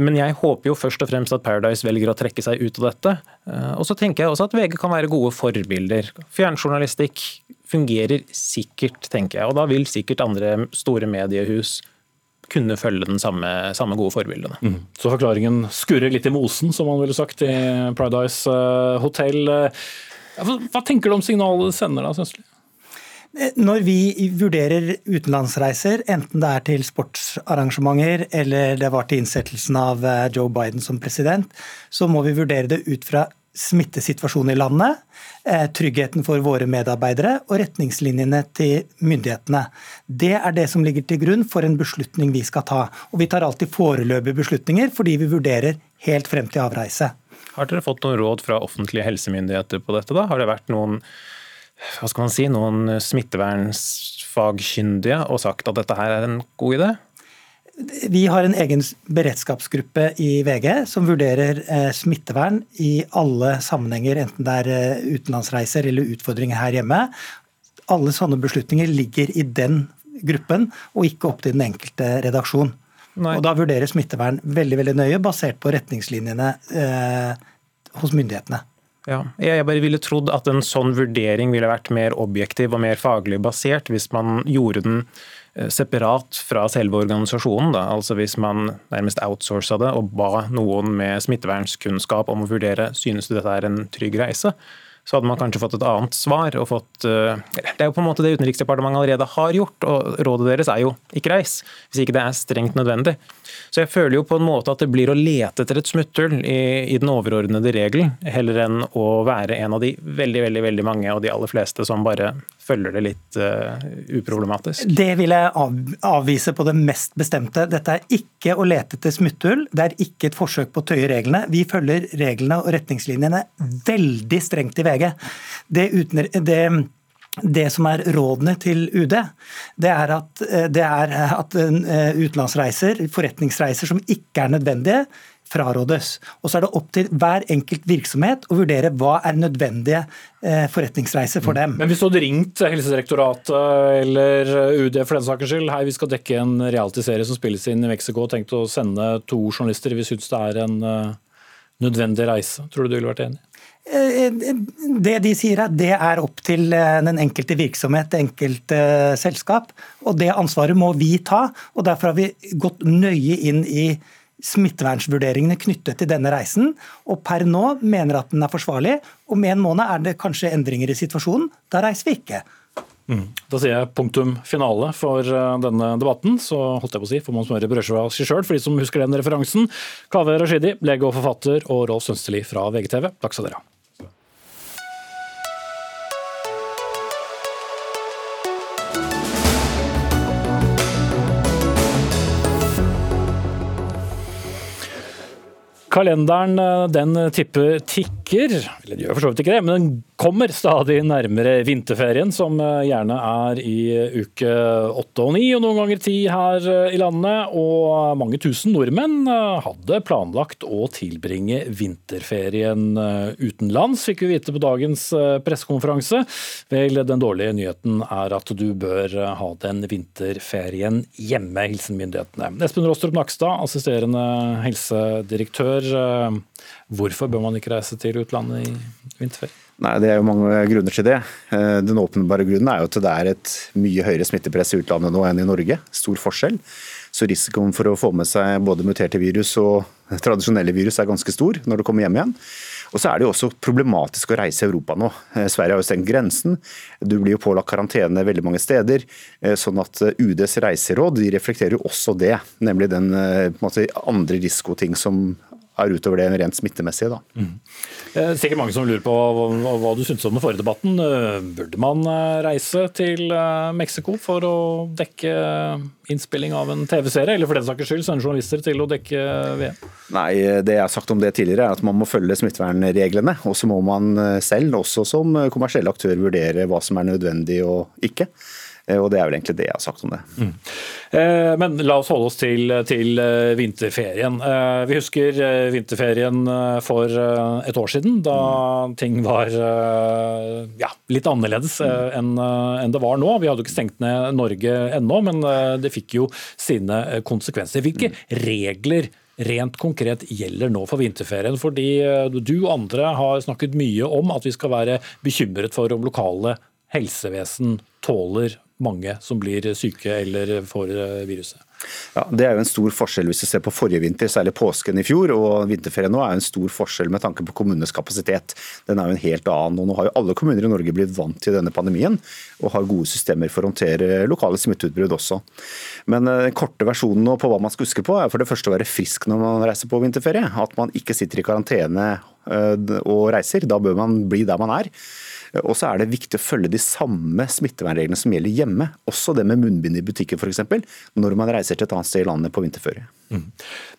Men jeg håper jo først og fremst at Paradise velger å trekke seg ut av dette. Uh, og så tenker jeg også at VG kan være gode forbilder. Fjernjournalistikk fungerer sikkert, tenker jeg. Og da vil sikkert andre store mediehus kunne følge den samme, samme gode forbildene. Mm. Så forklaringen skurrer litt i mosen, som man ville sagt i Paradise eh, Hotel. Hva tenker du om signalet det sender, da, Sønstli? Når vi vurderer utenlandsreiser, enten det er til sportsarrangementer eller det var til innsettelsen av eh, Joe Biden som president, så må vi vurdere det ut fra smittesituasjonen i landet, eh, tryggheten for våre medarbeidere og retningslinjene til myndighetene. Det er det som ligger til grunn for en beslutning vi skal ta. Og vi tar alltid foreløpige beslutninger fordi vi vurderer helt frem til avreise. Har dere fått noen råd fra offentlige helsemyndigheter på dette? da? Har det vært noen hva skal man si, noen smittevernsfagkyndige og sagt at dette her er en god idé? Vi har en egen beredskapsgruppe i VG som vurderer eh, smittevern i alle sammenhenger, enten det er eh, utenlandsreiser eller utfordringer her hjemme. Alle sånne beslutninger ligger i den gruppen, og ikke opp til den enkelte redaksjon. Nei. Og Da vurderes smittevern veldig veldig nøye, basert på retningslinjene eh, hos myndighetene. Ja, jeg bare ville trodd at en sånn vurdering ville vært mer objektiv og mer faglig basert hvis man gjorde den eh, separat fra selve organisasjonen. Da. Altså Hvis man nærmest outsourca det og ba noen med smittevernskunnskap om å vurdere synes du dette er en trygg reise, så hadde man kanskje fått et annet svar. og fått, eh, Det er jo på en måte det Utenriksdepartementet allerede har gjort, og rådet deres er jo ikke reis, hvis ikke det er strengt nødvendig. Så jeg føler jo på en måte at det blir å lete etter et smutthull i, i, den overordnede regelen, heller enn å være en av de veldig, veldig, veldig mange og de aller fleste som bare følger det litt uh, uproblematisk. Det vil jeg av, avvise på det mest bestemte. Dette er ikke å lete etter smutthull, det er ikke et forsøk på å tøye reglene. Vi følger reglene og retningslinjene veldig strengt i VG. Det, uten, det det som er rådene til UD, det er at, det er at eh, utenlandsreiser, forretningsreiser som ikke er nødvendige, frarådes. Og så er det opp til hver enkelt virksomhet å vurdere hva er nødvendige eh, forretningsreiser for dem. Men hvis du hadde ringt Helsedirektoratet eller UD for den saken skyld, hei, vi skal dekke en realityserie som spilles inn i Mexico, og tenkt å sende to journalister, vi syns det er en eh, nødvendig reise, tror du du ville vært enig? Eh, det de sier er det er opp til den enkelte virksomhet, det enkelte selskap. Og det ansvaret må vi ta. og Derfor har vi gått nøye inn i smittevernsvurderingene knyttet til denne reisen, og per nå mener at den er forsvarlig. Om en måned er det kanskje endringer i situasjonen. Da reiser vi ikke. Mm. Da sier jeg punktum finale for eh, denne debatten. Så holdt jeg på å si, får man smøre brødskiva si sjøl, for de som husker den referansen. Kaveh Rashidi, lege og forfatter, og Rolf Sønsteli fra VGTV. Takk skal dere ha. Kalenderen eh, den tipper tikker, eller den gjør for så vidt ikke det, men den kommer stadig nærmere vinterferien, som eh, gjerne er i uke åtte og ni, og noen ganger ti her eh, i landet. Og mange tusen nordmenn hadde planlagt å tilbringe vinterferien utenlands, fikk vi vite på dagens pressekonferanse. Vel, den dårlige nyheten er at du bør ha den vinterferien hjemme, hilsen myndighetene. Espen Rostrup Nakstad, assisterende helsedirektør Eh, hvorfor bør man ikke reise til utlandet i vinterferie? Nei, Det er jo mange grunner til det. Eh, den åpenbare grunnen er jo at det er et mye høyere smittepress i utlandet nå enn i Norge. Stor forskjell. Så risikoen for å få med seg både muterte virus og tradisjonelle virus er ganske stor når du kommer hjem igjen. Og så er det jo også problematisk å reise i Europa nå. Eh, Sverige har jo stengt grensen. Du blir jo pålagt karantene veldig mange steder. Sånn at UDs reiseråd de reflekterer jo også det, nemlig den måte, andre risikoting som er utover det rent smittemessige. Da. Mm. Sikkert mange som lurer på hva, hva du syntes om den forrige debatten. Eh, burde man eh, reise til eh, Mexico for å dekke innspilling av en TV-serie, eller for den saks skyld sende journalister til å dekke VM? Nei, det jeg har sagt om det tidligere er at man må følge smittevernreglene. Og så må man selv, også som kommersiell aktør, vurdere hva som er nødvendig og ikke. Eh, og Det er vel egentlig det jeg har sagt om det. Mm. Eh, men la oss holde oss til, til eh, vinterferien. Vi husker vinterferien for et år siden, da mm. ting var ja, litt annerledes enn, en det var nå. Vi hadde jo ikke stengt ned Norge ennå, men det fikk jo sine konsekvenser. Hvilke mm. regler rent konkret gjelder nå for vinterferien? Fordi du og andre har snakket mye om at vi skal være bekymret for om lokale helsevesen tåler mange som blir syke eller får eh, viruset. Ja, Det er jo en stor forskjell hvis du ser på forrige vinter, særlig påsken i fjor. og Vinterferien nå er jo en stor forskjell med tanke på kommunenes kapasitet. Den er jo en helt annen. og Nå har jo alle kommuner i Norge blitt vant til denne pandemien og har gode systemer for å håndtere lokale smitteutbrudd også. Men eh, den korte versjonen nå på hva man skal huske på, er for det første å være frisk når man reiser på vinterferie. At man ikke sitter i karantene eh, og reiser. Da bør man bli der man er. Og så er det viktig å følge de samme smittevernreglene som gjelder hjemme. Også det med munnbind i butikken f.eks. når man reiser til et annet sted i landet på vinterføre. Mm.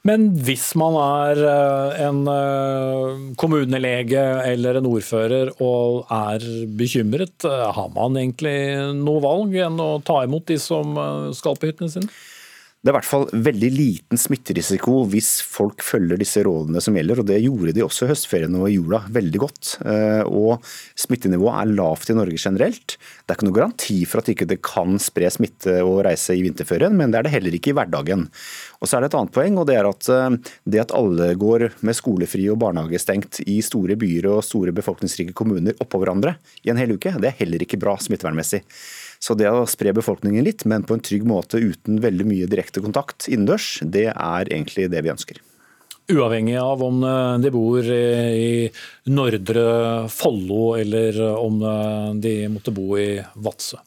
Men hvis man er eh, en eh, kommunelege eller en ordfører og er bekymret, eh, har man egentlig noe valg enn å ta imot de som skal på hyttene sine? Det er i hvert fall veldig liten smitterisiko hvis folk følger disse rådene som gjelder. og Det gjorde de også i høstferien og i jula veldig godt. Eh, og Smittenivået er lavt i Norge generelt. Det er ikke noe garanti for at ikke det ikke kan spre smitte og reise i vinterferien, men det er det heller ikke i hverdagen. Og så er det et annet poeng, og det er at eh, det at alle går med skolefri og barnehage stengt i store byer og store befolkningsrike kommuner oppå hverandre i en hel uke, det er heller ikke bra smittevernmessig. Så det å spre befolkningen litt, men på en trygg måte uten veldig mye direkte kontakt innendørs, det er egentlig det vi ønsker. Uavhengig av om de bor i Nordre Follo eller om de måtte bo i Vadsø?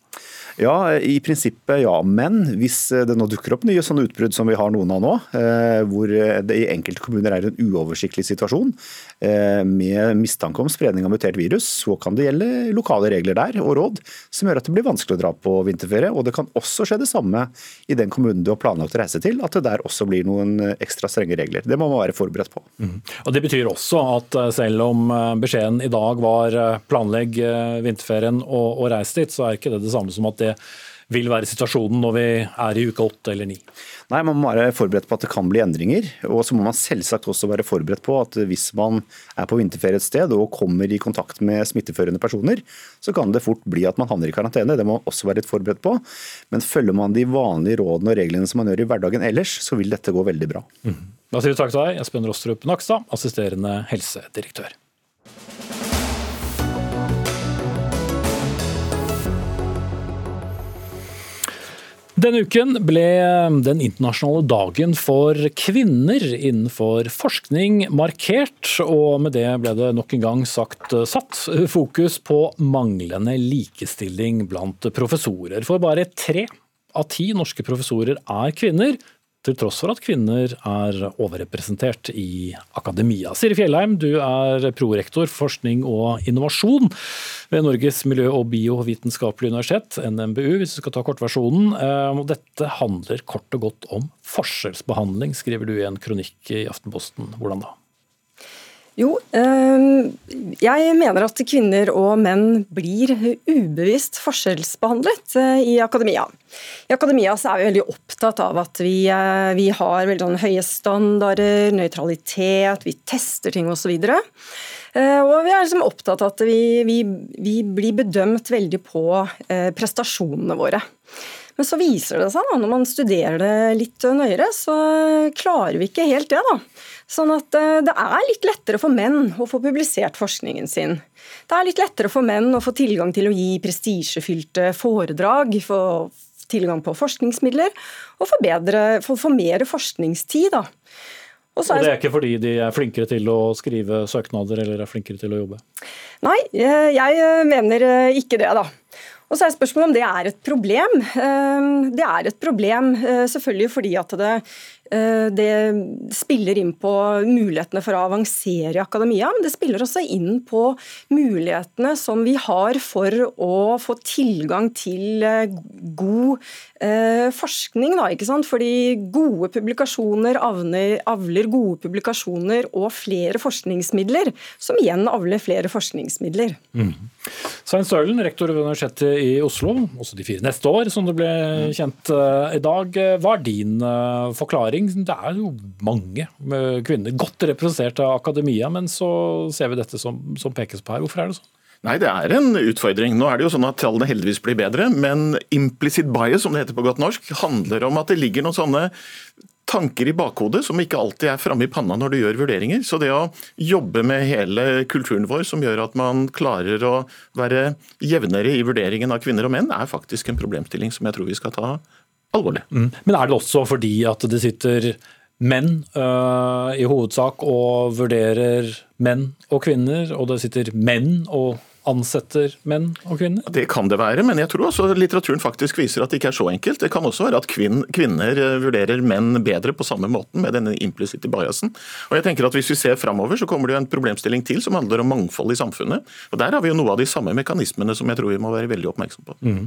Ja, i prinsippet ja. Men hvis det nå dukker opp nye sånne utbrudd som vi har noen av nå, eh, hvor det i enkelte kommuner er en uoversiktlig situasjon eh, med mistanke om spredning av mutert virus, så kan det gjelde lokale regler der og råd som gjør at det blir vanskelig å dra på vinterferie. Og det kan også skje det samme i den kommunen du har planlagt å reise til, at det der også blir noen ekstra strenge regler. Det må man være forberedt på. Mm. Og Det betyr også at eh, selv om beskjeden i dag var planlegg vinterferien og, og reis dit, så er ikke det det samme som at det det vil være situasjonen når vi er i uke åtte eller ni? Nei, Man må være forberedt på at det kan bli endringer. Og så må man selvsagt også være forberedt på at hvis man er på vinterferie et sted og kommer i kontakt med smitteførende personer, så kan det fort bli at man havner i karantene. Det må man også være litt forberedt på. Men følger man de vanlige rådene og reglene som man gjør i hverdagen ellers, så vil dette gå veldig bra. Mm. Da sier vi takk til deg, Espen Rostrup Nakstad, assisterende helsedirektør. Denne uken ble den internasjonale dagen for kvinner innenfor forskning markert, og med det ble det nok en gang sagt satt fokus på manglende likestilling blant professorer. For bare tre av ti norske professorer er kvinner, til tross for at kvinner er overrepresentert i akademia. Siri Fjellheim, du er prorektor for forskning og innovasjon ved Norges miljø- og biovitenskapelige universitet, NMBU, hvis du skal ta kortversjonen. Eh, dette handler kort og godt om forskjellsbehandling, skriver du i en kronikk i Aftenposten. Hvordan da? Jo, ehm, jeg mener at kvinner og menn blir ubevisst forskjellsbehandlet eh, i akademia. I akademia er vi veldig opptatt av at vi, eh, vi har veldig sånn høye standarder, nøytralitet, vi tester ting osv. Eh, og vi er liksom opptatt av at vi, vi, vi blir bedømt veldig på prestasjonene våre. Men så viser det seg, da, når man studerer det litt nøyere, så klarer vi ikke helt det. da. Sånn at eh, det er litt lettere for menn å få publisert forskningen sin. Det er litt lettere for menn å få tilgang til å gi prestisjefylte foredrag, få tilgang på forskningsmidler, og få, bedre, få, få mer forskningstid. da. Og, og, det er ikke fordi de er flinkere til å skrive søknader eller er flinkere til å jobbe? Nei, eh, jeg mener eh, ikke det, da. Og så er spørsmålet om det er et problem. Det er et problem selvfølgelig fordi at det det spiller inn på mulighetene for å avansere i akademia, men det spiller også inn på mulighetene som vi har for å få tilgang til eh, god eh, forskning. Da? Fordi gode publikasjoner avler, avler gode publikasjoner og flere forskningsmidler, som igjen avler flere forskningsmidler. Mm. Svein Stølen, rektor ved Universitetet i Oslo, også de fire neste år, som det ble kjent i dag. Hva er din forklaring? Erfaring. Det er jo mange kvinner godt representert av akademia, men så ser vi dette som, som pekes på her. Hvorfor er det sånn? Nei, det er en utfordring. Nå er det jo sånn at tallene heldigvis blir bedre, men implicit bias, som det heter på godt norsk, handler om at det ligger noen sånne tanker i bakhodet som ikke alltid er framme i panna når du gjør vurderinger. Så det å jobbe med hele kulturen vår som gjør at man klarer å være jevnere i vurderingen av kvinner og menn, er faktisk en problemstilling som jeg tror vi skal ta alvorlig. Mm. Men er det også fordi at det sitter menn øh, i hovedsak og vurderer menn og kvinner, og det sitter menn og ansetter menn og kvinner? Det kan det være, men jeg tror også litteraturen faktisk viser at det ikke er så enkelt. Det kan også være at kvinner eh, vurderer menn bedre på samme måten med denne implisitte biasen. Og jeg tenker at Hvis vi ser framover, så kommer det jo en problemstilling til som handler om mangfold i samfunnet. Og Der har vi jo noe av de samme mekanismene som jeg tror vi må være veldig oppmerksom på. Mm.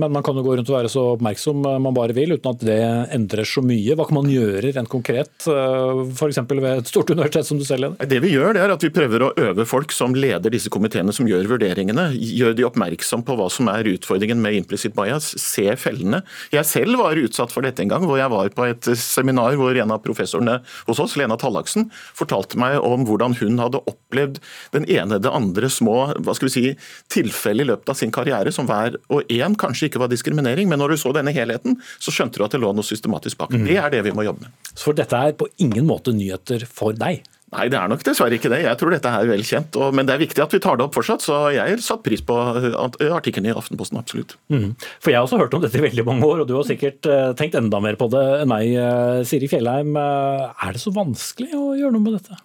Men man kan jo gå rundt og være så oppmerksom man bare vil, uten at det endrer så mye. Hva kan man gjøre rent konkret, f.eks. ved et stort universitet som du selv leder? Det vi gjør, det er at vi prøver å øve folk som leder disse komiteene som gjør vurderingene, gjør de oppmerksom på hva som er utfordringen med implicit bias, se fellene. Jeg selv var utsatt for dette en gang, hvor jeg var på et seminar hvor en av professorene hos oss, Lena Tallaksen, fortalte meg om hvordan hun hadde opplevd den ene det andre små hva skal vi si, tilfellet i løpet av sin karriere, som hver og en kanskje ikke var diskriminering, men når du så denne helheten, så skjønte du at det lå noe systematisk bak. Mm. Det er det vi må jobbe med. For dette er på ingen måte nyheter for deg? Nei, det er nok dessverre ikke det. Jeg tror dette er vel kjent. Og, men det er viktig at vi tar det opp fortsatt, så jeg har satt pris på artikkelen i Aftenposten, absolutt. Mm. For jeg har også hørt om dette i veldig mange år, og du har sikkert uh, tenkt enda mer på det enn meg. Uh, Siri Fjellheim, uh, er det så vanskelig å gjøre noe med dette?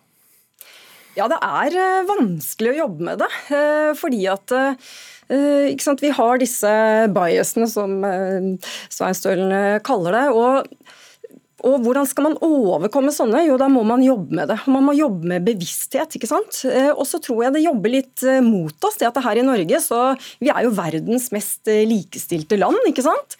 Ja, det er vanskelig å jobbe med det. Fordi at vi har disse biasene, som Svein Stølen kaller det. og og hvordan skal man overkomme sånne? Jo, da må man jobbe med det. Man må jobbe med bevissthet. ikke sant? Eh, og så tror jeg det jobber litt eh, mot oss, det at her i Norge så Vi er jo verdens mest eh, likestilte land, ikke sant?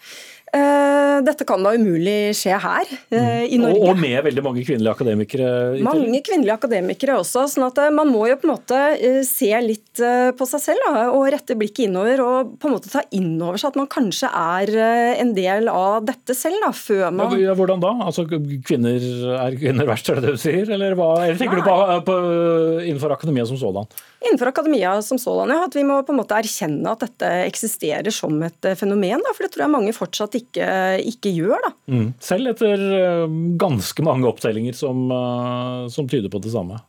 Eh, dette kan da umulig skje her eh, i Norge. Og med veldig mange kvinnelige akademikere? Mange kvinnelige akademikere også. sånn at eh, Man må jo på en måte se litt på seg selv da, og rette blikket innover. Og på en måte ta inn over seg at man kanskje er en del av dette selv. da, før man... Ja, hvordan da? Altså kvinner Er kvinner verst, er det det du sier? Eller, hva, eller tenker Nei. du på, på, innenfor akademia som sådan? Innenfor akademia som sådan, ja. At vi må på en måte erkjenne at dette eksisterer som et fenomen. Da, for det tror jeg mange fortsatt ikke, ikke gjør. da. Mm. Selv etter eh, ganske mange opptellinger som, eh, som tyder på det samme.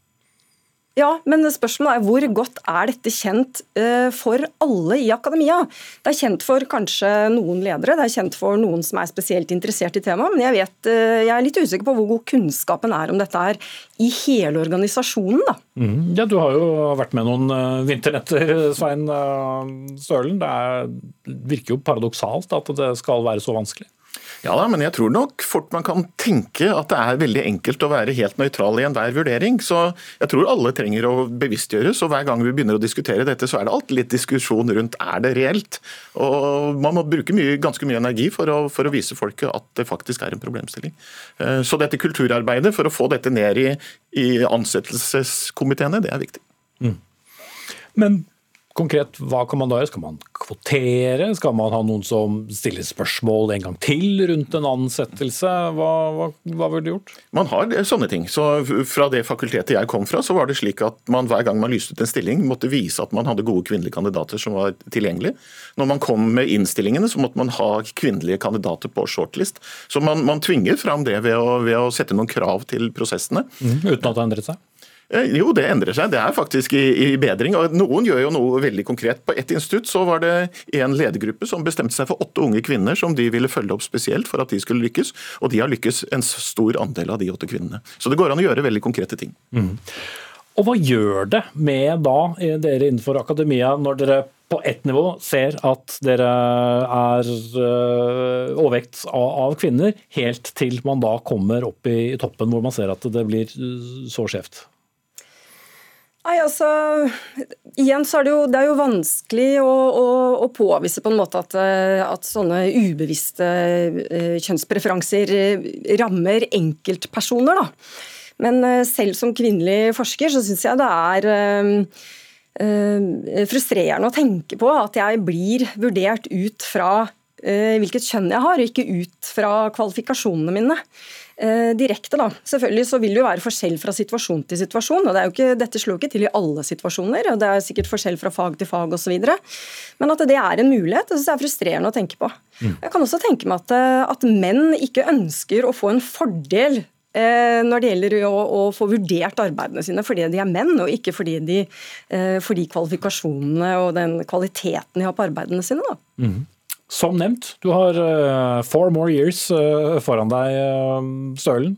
Ja, men spørsmålet er hvor godt er dette kjent eh, for alle i akademia? Det er kjent for kanskje noen ledere, det er kjent for noen som er spesielt interessert i temaet, men jeg, vet, jeg er litt usikker på hvor god kunnskapen er om dette er i hele organisasjonen. da. Mm, ja, Du har jo vært med noen vinternetter, Svein Stølen. Det er, virker jo paradoksalt at det skal være så vanskelig? Ja da, men jeg tror nok fort man kan tenke at det er veldig enkelt å være helt nøytral i enhver vurdering. Så jeg tror alle trenger å bevisstgjøres, og hver gang vi begynner å diskutere dette, så er det alltid litt diskusjon rundt er det reelt. Og man må bruke mye, ganske mye energi for å, for å, vise folket at det faktisk er en problemstilling. Eh, så dette kulturarbeidet for å få dette ned i, i ansettelseskomiteene, det er viktig. Mm. Men konkret, hva kan man da gjøre? Skal man kvotere? Skal man ha noen som stiller spørsmål en gang til rundt en ansettelse? Hva, hva, hva ville du gjort? Man har sånne ting. Så Fra det fakultetet jeg kom fra, så var det slik at man hver gang man lyste ut en stilling, måtte vise at man hadde gode kvinnelige kandidater som var tilgjengelige. Når man kom med innstillingene, så måtte man ha kvinnelige kandidater på shortlist. Så man, man tvinger fram det ved å, ved å, sette noen krav til prosessene. Mm, uten at det endret seg? Eh, jo, det endrer seg. Det er faktisk i, i, bedring. og Noen gjør jo noe veldig konkret. På ett institutt så var det en ledergruppe som bestemte seg for åtte unge kvinner som de ville følge opp spesielt for at de skulle lykkes. Og de har lykkes en stor andel av de åtte kvinnene. Så det går an å gjøre veldig konkrete ting. Mm. Og hva gjør det med da dere innenfor akademia når dere på ett nivå ser at dere er uh, overvekt av, kvinner, helt til man da kommer opp i toppen hvor man ser at det blir så skjevt? Nei, altså, igjen så er det jo, det er jo vanskelig å, å, å, påvise på en måte at, eh, at sånne ubevisste uh, kjønnspreferanser uh, rammer enkeltpersoner. da. Men selv som kvinnelig forsker så syns jeg det er frustrerende å tenke på at jeg blir vurdert ut fra hvilket kjønn jeg har, ikke ut fra kvalifikasjonene mine eh, direkte. da. Selvfølgelig så vil det jo være forskjell fra situasjon til situasjon. og det er jo ikke, Dette slår ikke til i alle situasjoner, og det er sikkert forskjell fra fag til fag osv. Men at det er en mulighet, det synes jeg er frustrerende å tenke på. Mm. Jeg kan også tenke meg at, eh, at menn ikke ønsker å få en fordel eh, når det gjelder å, å, få vurdert arbeidene sine fordi de er menn, og ikke fordi, de, eh, fordi kvalifikasjonene og den kvaliteten de har på arbeidene sine. Da. Mm. Som nevnt, du har uh, four more years uh, foran deg, uh, Stølen.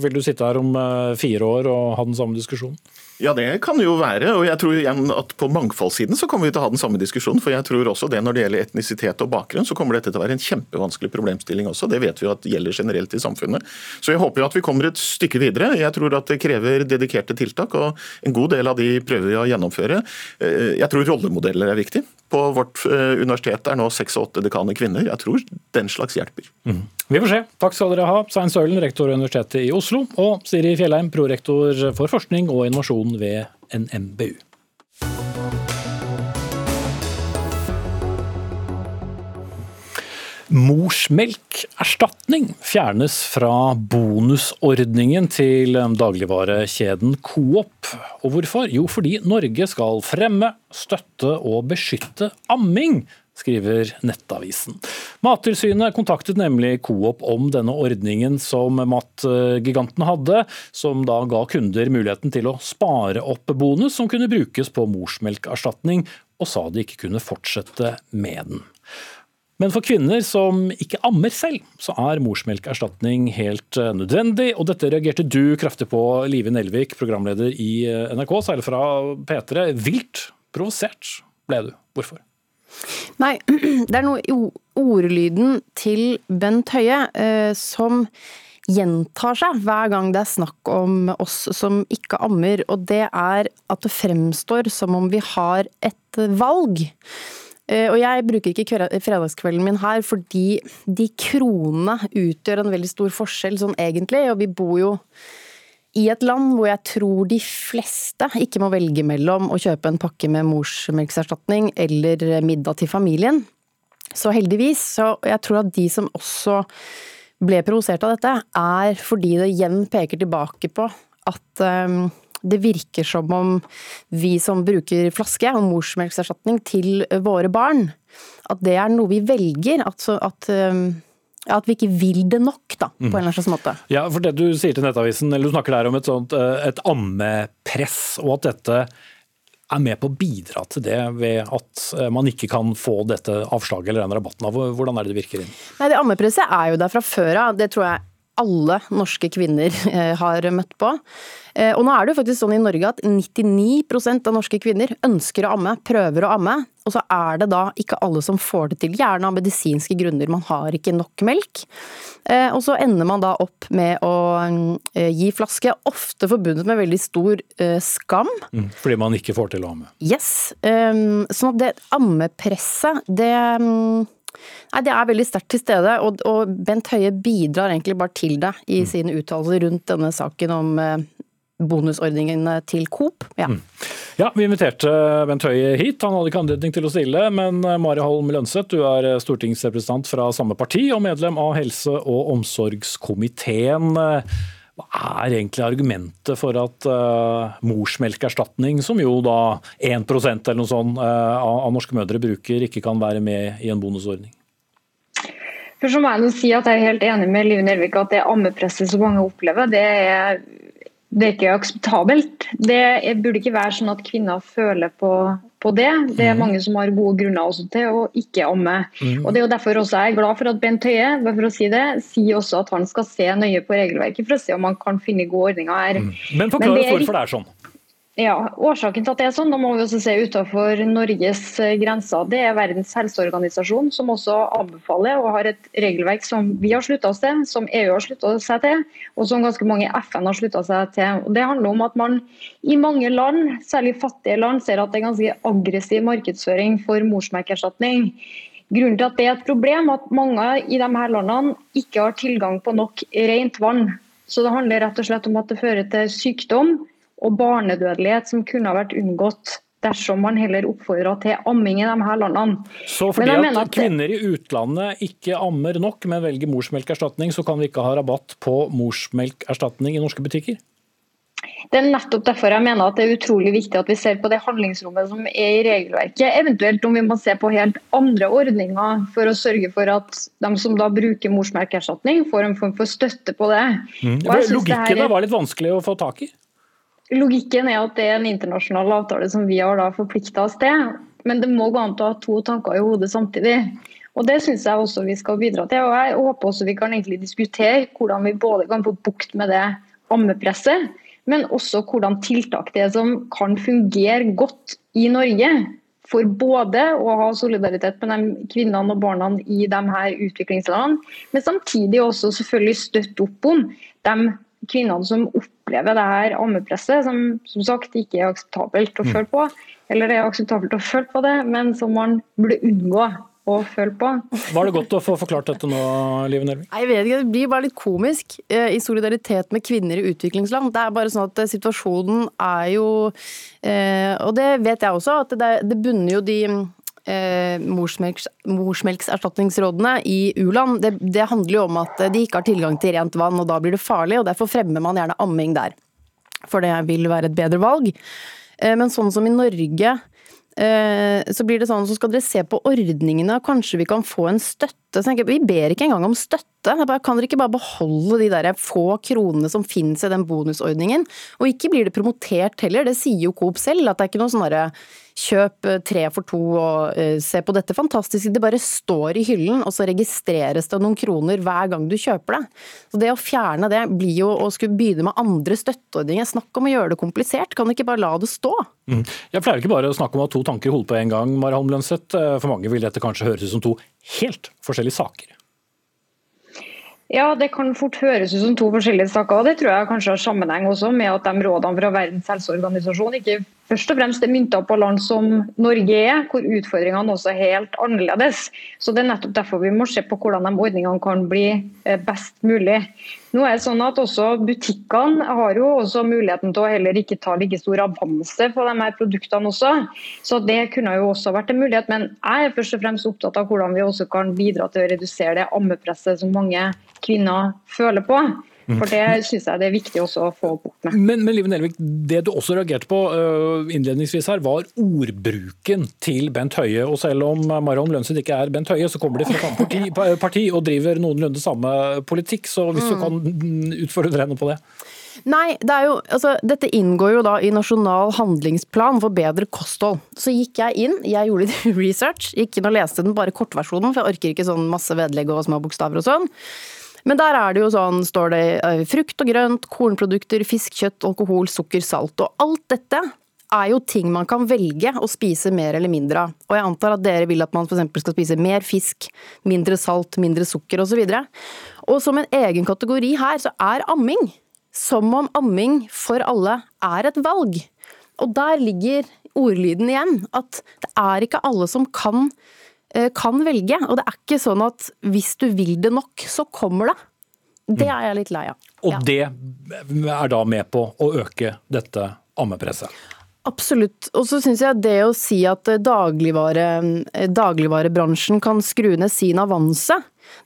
vil du sitte her om fire år og ha den samme diskusjonen? Ja, det kan jo være. og jeg tror igjen at På mangfoldssiden så kommer vi til å ha den samme diskusjonen. for jeg tror også det Når det gjelder etnisitet og bakgrunn, så kommer dette til å være en kjempevanskelig problemstilling også. Det vet vi jo at gjelder generelt i samfunnet. Så jeg håper jo at vi kommer et stykke videre. Jeg tror at det krever dedikerte tiltak, og en god del av de prøver vi å gjennomføre. Jeg tror rollemodeller er viktig. På vårt universitet er nå seks og åtte dekaner kvinner. Jeg tror den slags hjelper. Mm. Vi får se. Takk skal dere ha, Svein Sølen, rektor ved Universitetet i Oslo, og Siri Fjellheim, prorektor for forskning og innovasjon ved NMBU. Morsmelkerstatning fjernes fra bonusordningen til dagligvarekjeden Coop. Og hvorfor? Jo, fordi Norge skal fremme, støtte og beskytte amming skriver Nettavisen. Mattilsynet kontaktet nemlig Coop om denne ordningen som matgiganten hadde, som da ga kunder muligheten til å spare opp bonus som kunne brukes på morsmelkerstatning, og sa de ikke kunne fortsette med den. Men for kvinner som ikke ammer selv, så er morsmelkerstatning helt nødvendig. Og dette reagerte du kraftig på, Live Nelvik, programleder i NRK, særlig fra P3. Vilt provosert ble du. Hvorfor? Nei, [clears throat] det er noe i ordlyden til Bent Høie eh, som gjentar seg hver gang det er snakk om oss som ikke ammer, og det er at det fremstår som om vi har et valg. Eh, og jeg bruker ikke fredagskvelden min her fordi de kronene utgjør en veldig stor forskjell sånn egentlig, og vi bor jo i et land hvor jeg tror de fleste ikke må velge mellom å kjøpe en pakke med morsmelkserstatning eller middag til familien. Så heldigvis. Så jeg tror at de som også ble provosert av dette, er fordi det igjen peker tilbake på at um, det virker som om vi som bruker flaske og morsmelkserstatning til våre barn, at det er noe vi velger. At, at um, at vi ikke vil det nok, da, på en eller annen måte. Ja, for det Du sier til Nettavisen, eller du snakker der om et, sånt, eh, et ammepress, og at dette er med på å bidra til det ved at eh, man ikke kan få dette avslaget eller den rabatten. Hvordan er det det virker inn? Nei, Det ammepresset er jo der fra før av. Det tror jeg alle norske kvinner eh, har møtt på. Eh, og nå er det jo faktisk sånn i Norge at 99% av norske kvinner ønsker å amme, prøver å amme. Og så er det da ikke alle som får det til, gjerne av medisinske grunner. Man har ikke nok melk. Eh, og så ender man da opp med å gi flaske, ofte forbundet med veldig stor skam. Mm, fordi man ikke får til å amme. Yes. Sånn at det ammepresset, det mm, Nei, Det er veldig sterkt til stede, og, og, Bent Høie bidrar egentlig bare til det i mm. sine uttalelser rundt denne saken om bonusordningene bonusordningen til Coop. Ja. Mm. ja. Vi inviterte Bent Høie hit, han hadde ikke anledning til å stille. Men eh, Mari Holm Lønseth, du er eh, stortingsrepresentant fra samme parti og medlem av helse- og omsorgskomiteen. Hva er egentlig argumentet for at uh, morsmelkerstatning, som jo da 1% eller noe sånt uh, av norske mødre bruker, ikke kan være med i en bonusordning? Først må jeg si at jeg er helt enig med Liv Nelvik at det ammepresset som mange opplever, det er, det er ikke akseptabelt. Det burde ikke være sånn at kvinner føler på, på det. Det er mhm. mange som har gode grunner også til å ikke amme. Mm. Og Det er jo derfor også jeg er glad for at Bent Høie for å si det, sier også at han skal se nøye på regelverket for å se om han kan finne gode ordninger her. Mm. Men forklar oss hvorfor det er sånn. Ja, Årsaken til at det er sånn, da må vi også se utenfor Norges eh, grenser. Det er Verdens helseorganisasjon som også anbefaler og har et regelverk som vi har slutta oss til, som EU har slutta seg til, og som ganske mange FN har slutta seg til. Og det handler om at man i mange land, særlig fattige land, ser at det er ganske aggressiv markedsføring for morsmelkerstatning. Grunnen til at det er et problem, er at mange i disse landene ikke har tilgang på nok rent vann. Så det handler rett og slett om at det fører til sykdom og barnedødelighet som kunne ha vært unngått dersom man heller oppfordra til amming i de her landene. Så fordi at, at kvinner i utlandet ikke ammer nok, men velger morsmelkerstatning, så kan vi ikke ha rabatt på morsmelkerstatning i norske butikker? Det er nettopp derfor jeg mener at det er utrolig viktig at vi ser på det handlingsrommet som er i regelverket. Eventuelt om vi må se på helt andre ordninger for å sørge for at de som da bruker morsmelkerstatning, får en form for støtte på det. Mm. Logikken det er... var litt vanskelig å få tak i? Logikken er at det er en internasjonal avtale som vi har da forplikta oss til. Men det må gå an til å ha to tanker i hodet samtidig. Og Det syns jeg også vi skal bidra til. og Jeg håper også vi kan egentlig diskutere hvordan vi både kan få bukt med det ammepresset, men også hvordan tiltak det er som kan fungere godt i Norge. For både å ha solidaritet med de kvinnene og barna i de her utviklingslandene, men samtidig også selvfølgelig støtte opp om de kvinnene som opplever det her ammepresset, som som sagt ikke er akseptabelt å mm. føle på. Eller det er akseptabelt å føle på det, men som man burde unngå å føle på. Var det godt å få forklart dette nå, Live Nelvik? Jeg vet ikke, Det blir bare litt komisk eh, i solidaritet med kvinner i utviklingsland. Det er bare sånn at eh, situasjonen er jo eh, Og det vet jeg også, at det, det bunner jo de morsmelks, morsmelkserstatningsrådene i u-land, det, det, handler jo om at de ikke har tilgang til rent vann, og da blir det farlig. og Derfor fremmer man gjerne amming der. For det vil være et bedre valg. Men sånn som i Norge, Eh, så blir det sånn, så skal dere se på ordningene, og kanskje vi kan få en støtte. Jeg, vi ber ikke engang om støtte. Bare, kan dere ikke bare beholde de der få kronene som finnes i den bonusordningen? Og ikke blir det promotert heller, det sier jo Coop selv, at det er ikke noe sånn kjøp eh, tre for to og uh, se på dette fantastiske. Det bare står i hyllen, og så registreres det noen kroner hver gang du kjøper det. Så Det å fjerne det blir jo å skulle begynne med andre støtteordninger. Snakk om å gjøre det komplisert, kan du ikke bare la det stå? Mm. Jeg pleier ikke bare å snakke om å ha to tanker i hodet på en gang, Mara Holm Lønseth. Eh, for mange vil dette kanskje høres ut som to helt forskjellige saker. Ja, det kan fort høres ut som to forskjellige saker. og Det tror jeg kanskje har sammenheng også med at de rådene fra Verdens helseorganisasjon ikke først og fremst er mynta på land som Norge er, hvor utfordringene også er helt annerledes. Så Det er nettopp derfor vi må se på hvordan de ordningene kan bli eh, best mulig. Nå er det sånn at også Butikkene har jo også muligheten til å heller ikke ta like stor avanse på de her produktene også. Så Det kunne jo også vært en mulighet. Men jeg er først og fremst opptatt av hvordan vi også kan bidra til å redusere det ammepresset som mange kvinner føler på. For det syns jeg det er viktig også å få bort med. Men, men Live Nelvik, det du også reagerte på uh, innledningsvis her, var ordbruken til Bent Høie. Og selv om Marion Lønseth ikke er Bent Høie, så kommer de fra samme parti, [laughs] parti, og driver noenlunde samme politikk. Så hvis mm. du kan utfordre henne på det? Nei, det jo, altså, dette inngår jo da i Nasjonal handlingsplan for bedre kosthold. Så gikk jeg inn, jeg gjorde litt [laughs] research, gikk inn og leste den bare kortversjonen, for jeg orker ikke sånn masse vedlegg og små bokstaver og sånn. Men der er det jo sånn, står det eh, frukt og grønt, kornprodukter, fisk, kjøtt, alkohol, sukker, salt. Og alt dette er jo ting man kan velge å spise mer eller mindre av. Og jeg antar at dere vil at man f.eks. skal spise mer fisk, mindre salt, mindre sukker osv. Og, så og som en egen kategori her, så er amming som om amming for alle er et valg. Og der ligger ordlyden igjen, at det er ikke alle som kan kan velge. Og det er ikke sånn at hvis du vil det nok, så kommer det. Det er jeg litt lei av. Og det er da med på å øke dette ammepresset? Absolutt. Og så syns jeg det å si at dagligvare, dagligvarebransjen kan skru ned sin avanse,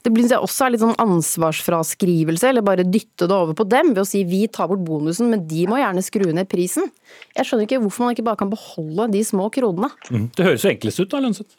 det blir også er litt sånn ansvarsfraskrivelse, eller bare dytte det over på dem ved å si vi tar bort bonusen, men de må gjerne skru ned prisen. Jeg skjønner ikke hvorfor man ikke bare kan beholde de små kronene. Mm. Det høres jo enklest ut da, Lønseth?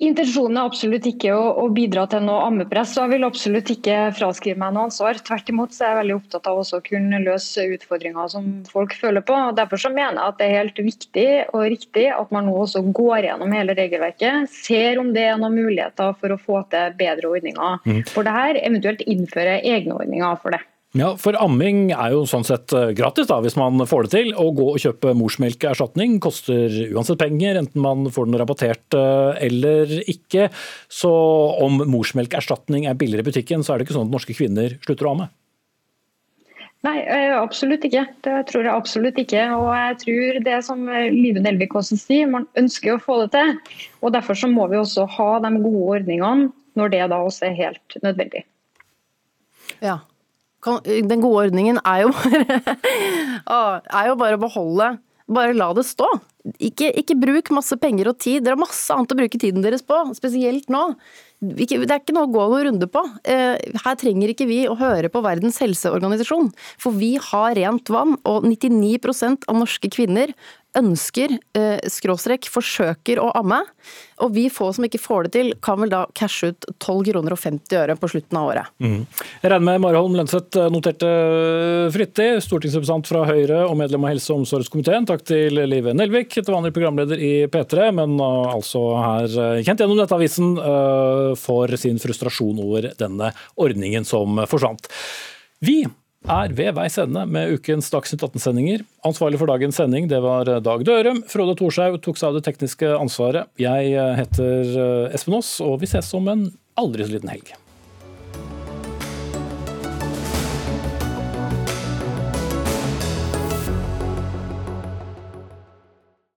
Intensjonen er absolutt ikke å, å, bidra til noe ammepress, og jeg vil absolutt ikke fraskrive meg noe ansvar. Tvert imot så er jeg veldig opptatt av å kunne løse utfordringer som folk føler på. og Derfor så mener jeg at det er helt viktig og riktig at man nå også går gjennom hele regelverket, ser om det er noen muligheter for å få til bedre ordninger mm. for det her, eventuelt innføre egne ordninger for det. Ja, for amming er jo sånn sett eh, gratis da, hvis man får det til. Å gå og kjøpe morsmelkerstatning koster uansett penger, enten man får den rabattert eh, eller ikke. Så om morsmelkerstatning er billigere i butikken, så er det ikke sånn at norske kvinner slutter å amme? Nei, eh, absolutt ikke. Det tror jeg absolutt ikke. Og jeg tror det som Live Nelvik også sier, man ønsker å få det til. Og Derfor så må vi også ha de gode ordningene når det da også er helt nødvendig. Ja, den gode ordningen er jo [laughs] bare, er jo bare å beholde Bare la det stå. Ikke, ikke, bruk masse penger og tid. Dere har masse annet å bruke tiden deres på, spesielt nå. Det er ikke noe å gå noen runde på. Eh, her trenger ikke vi å høre på Verdens helseorganisasjon. For vi har rent vann, og 99% av norske kvinner ønsker, eh, skråstrek, forsøker å amme, og vi få som ikke får det til, kan vel da cashe ut 12 kroner og 50 øre på slutten av året. Mm. Jeg regner med Mari Holm Lønseth noterte frittig, stortingsrepresentant fra Høyre og medlem av helse- og omsorgskomiteen. Takk til Live Nelvik, til vanlig programleder i P3, men altså her kjent gjennom Nettavisen for sin frustrasjon over denne ordningen som forsvant. Vi er ved veis ende med ukens Dagsnytt 18-sendinger. Ansvarlig for dagens sending det var Dag Dørum. Frode Thorshaug tok seg av det tekniske ansvaret. Jeg heter Espen Aas, og vi ses om en aldri så liten helg.